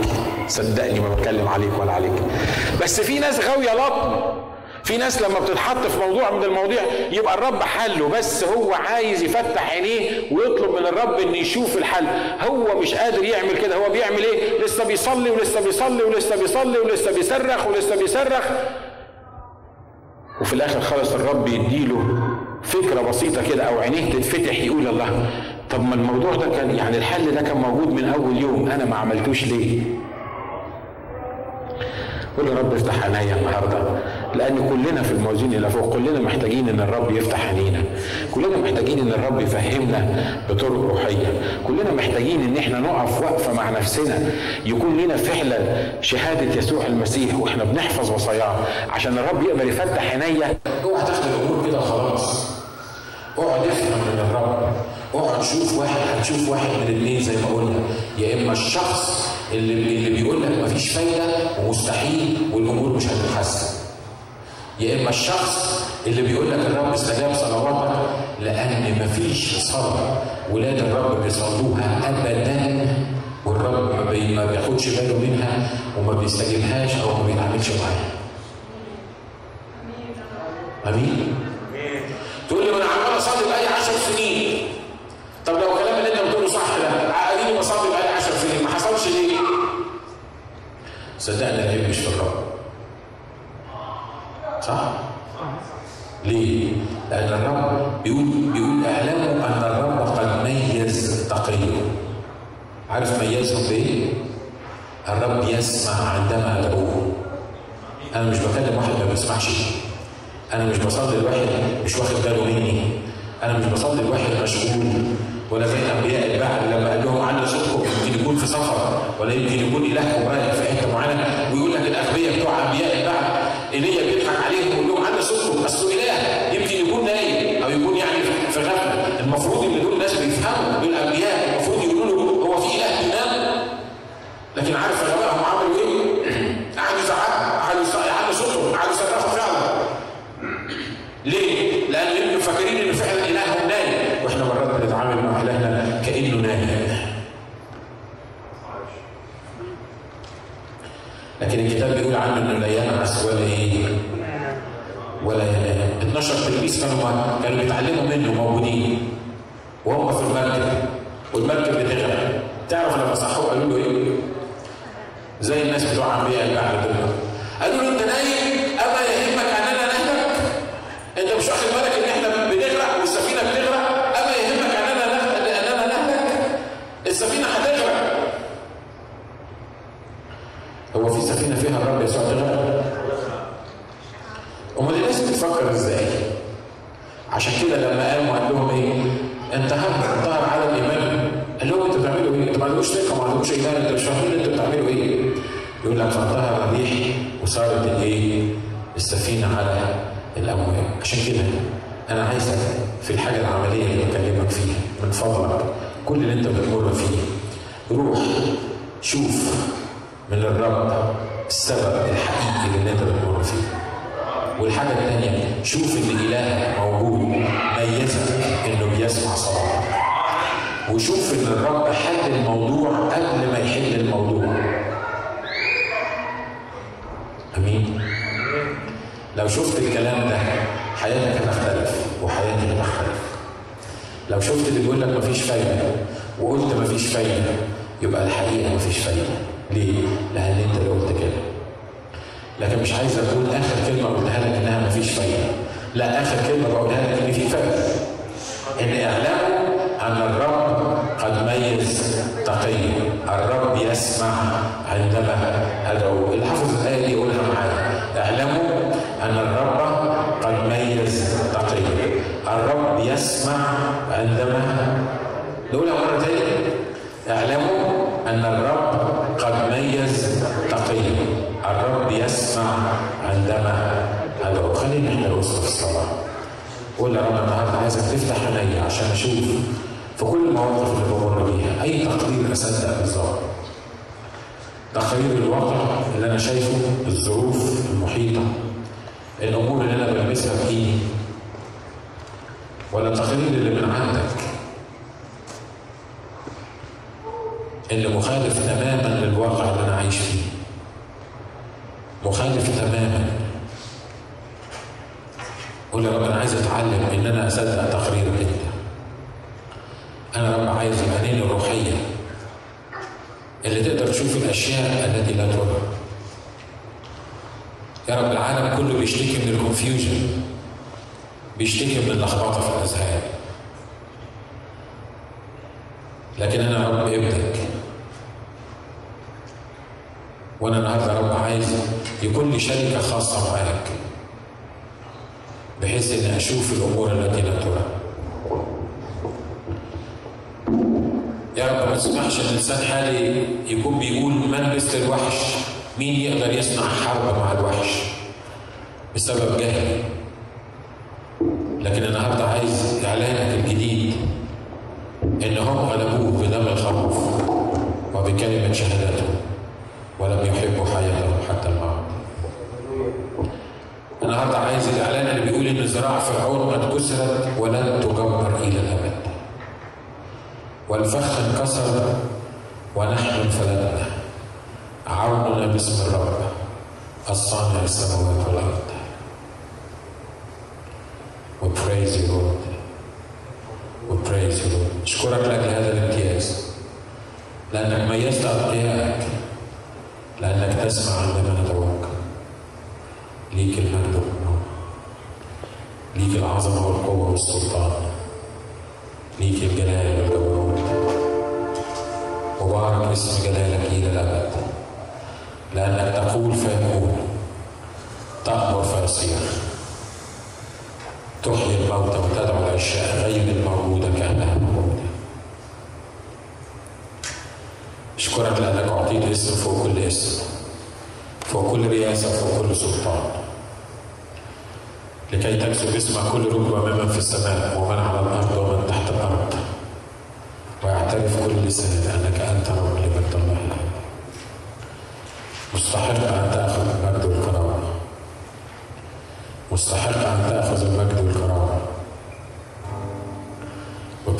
صدقني ما بتكلم عليك ولا عليك. بس في ناس غاوية لطمة. في ناس لما بتتحط في موضوع من المواضيع يبقى الرب حله. بس هو عايز يفتح عينيه ويطلب من الرب ان يشوف الحل. هو مش قادر يعمل كده. هو بيعمل إيه؟ لسه بيصلي ولسه بيصلي ولسه بيصلي ولسه بيصرخ ولسه بيصرخ. وفي الآخر خالص الرب يديله فكرة بسيطة كده أو عينيه تتفتح يقول الله طب ما الموضوع ده كان يعني الحل ده كان موجود من أول يوم أنا ما عملتوش ليه؟ قول يا رب افتح عينيا النهارده. لأن كلنا في الموازين اللي فوق كلنا محتاجين إن الرب يفتح عينينا. كلنا محتاجين إن الرب يفهمنا بطرق روحية. كلنا محتاجين إن إحنا نقف وقفة مع نفسنا. يكون لنا فعلا شهادة يسوع المسيح وإحنا بنحفظ وصاياه عشان الرب يقدر يفتح عينيا. اوعى تاخد الأمور كده خلاص. اقعد افهم من الرب اقعد شوف واحد هتشوف واحد من الاثنين زي ما قلنا. يا إما الشخص اللي اللي بيقول لك مفيش فايدة ومستحيل والأمور مش هتتحسن. يا إما الشخص اللي بيقول لك الرب استجاب صلواتك لأن مفيش صلاة ولاد الرب بيصلوها ابدا والرب ما, بي ما بياخدش باله منها وما بيستجيبهاش أو ما بيتعاملش معاها. آمين؟ تقول لي ما أنا عمال اصلي بقالي 10 سنين. طب لو الكلام اللي أنت بتقوله صح ده عقليني بصلي بقالي 10 سنين ما حصلش ليه؟ صدقني مش في الرب. صح؟ ليه؟ لأن الرب بيقول بيقول اعلموا أن الرب قد ميز تقيه. عارف ميزهم بإيه؟ الرب يسمع عندما أدعوه. أنا مش بكلم واحد ما بيسمعش. أنا مش بصلي لواحد مش واخد باله مني. أنا مش بصلي لواحد مشغول ولا زي انبياء البعث لما قال لهم علوا صوتكم يمكن يكون في سفر ولا يمكن يكون الهكم رايح في حتة معينة ويقول لك الأغبياء بتوع أنبياء البعث إيليا لكن عارف غبائهم عملوا إيه؟ قعدوا يزعقوا قعدوا يعلوا صوتهم قعدوا يصرخوا فعلا ليه؟ لأن فاكرين ان فعلا الههم نايم وإحنا مرات بنتعامل مع إلهنا كأنه نايم لكن الكتاب بيقول عنه إنه لا ينعس ولا إيه؟ ولا ينام 12 تلميذ كانوا كانوا بيتعلموا منه موجودين وهم في المركب والمركب بتغرق تعرف لما صحوا قالوا له إيه؟ زي الناس بتوع انبياء البحر دول قالوا له انت نايم اما يهمك اننا نهلك انت مش واخد بالك ان إحنا بنغرق والسفينه بتغرق اما يهمك اننا اننا نهلك السفينه هتغرق هو في سفينه فيها الرب يسوع تغرق امال الناس بتفكر إزاي عشان كده لما قام وقال لهم إيه انت هم ظهر على الايمان قال لهم أنتوا بتعملوا إيه؟ أنتوا ما عندكوش ثقه ما عندكوش ايمان أنتوا مش فاهمين أنتوا بتعملوا إيه؟ يقول لك فانتهر الريح وصارت الايه؟ السفينه على الامواج عشان كده أنا عايزك في الحاجة العملية اللي بكلمك فيها من فضلك كل اللي انت بتمر فيه روح شوف من الرب السبب الحقيقي اللي انت بتمر فيه والحاجة الثانية شوف إن الهك موجود ميزك إنه بيسمع صلاتك وشوف إن الرب حل الموضوع قبل ما يحل الموضوع. أمين؟ لو شفت الكلام ده حياتك هتختلف وحياتي هتختلف. لو شفت اللي بيقول لك مفيش فايدة وقلت مفيش فايدة يبقى الحقيقة مفيش فايدة. ليه؟ لأن أنت اللي قلت كده. لكن مش عايز أقول آخر كلمة قلتها لك إنها مفيش فايدة. لا آخر كلمة بقولها لك إن في فايدة. إن اعلموا أن الرب قد ميز تقي. الرب يسمع عندما أدعو. الحافظ الآية دي يقولها معايا. اعلموا أن الرب قد ميز تقي. الرب يسمع عندما نقولها مره تاني اعلموا ان الرب قد ميز تقي الرب يسمع عندما ادعو خلينا إحنا نوصل في الصلاه قول يا رب النهارده عايزك تفتح عيني عشان أشوف. في كل المواقف اللي بمر بيها أي تقدير أصدق بالظبط. تقرير الواقع اللي أنا شايفه الظروف المحيطة الأمور اللي أنا بلمسها بايدي ولا التقرير اللي من عندك اللي مخالف تماما للواقع اللي أنا عايش فيه. مخالف تماما. قول يا رب أنا عايز أتعلم إن أنا أصدق تقريرك انت أنا رب عايز العينين الروحية اللي تقدر تشوف الأشياء التي لا ترى. يا رب العالم كله بيشتكي من الكونفيوجن بيشتكي من اللخبطه في الأذهان. لكن أنا رب ابنك. وأنا النهارده رب عايز لي شركة خاصة معاك. بحيث إني أشوف الأمور التي لا ترى. يا رب ما تسمحش إن الانسان حالي يكون بيقول من مثل الوحش؟ مين يقدر يصنع حرب مع الوحش بسبب جهلي لكن النهارده عايز إعلانك الجديد إن هم غلبوه بدم الخروف وبكلمة شهادته ولم يحبوا حياتهم حتى الموت النهارده عايز الإعلان اللي بيقول إن ذراع فرعون قد كسرت ولن تجبر إلى الأبد. والفخ انكسر ونحن انفلتنا. عوننا باسم الرب الصانع السماوات والأرض. We praise you Lord. We praise Lord. اشكرك لاجل هذا الامتياز. لأنك ميزت اتقيائك لأنك تسمع عندما نتوكل ليك المجد والنور العظمه والقوة والسلطان. ليك الجلال والجبروت وبارك اسم جلالك إلى الأبد. لأنك تقول فيكون تأمر فيصير. تحيي الموتى وتدعو الاشياء غير الموجوده كأنها موجودة. اشكرك لأنك أعطيت اسم فوق كل اسم. فوق كل رياسه فوق كل سلطان. لكي تكسب اسمك كل ركبة ممن في السماء ومن على الأرض ومن تحت الأرض. ويعترف كل لسان أنك أنت رب لمجد الله مستحق أن تأخذ المجد والكرامه مستحق أن تأخذ المجد والكرامه We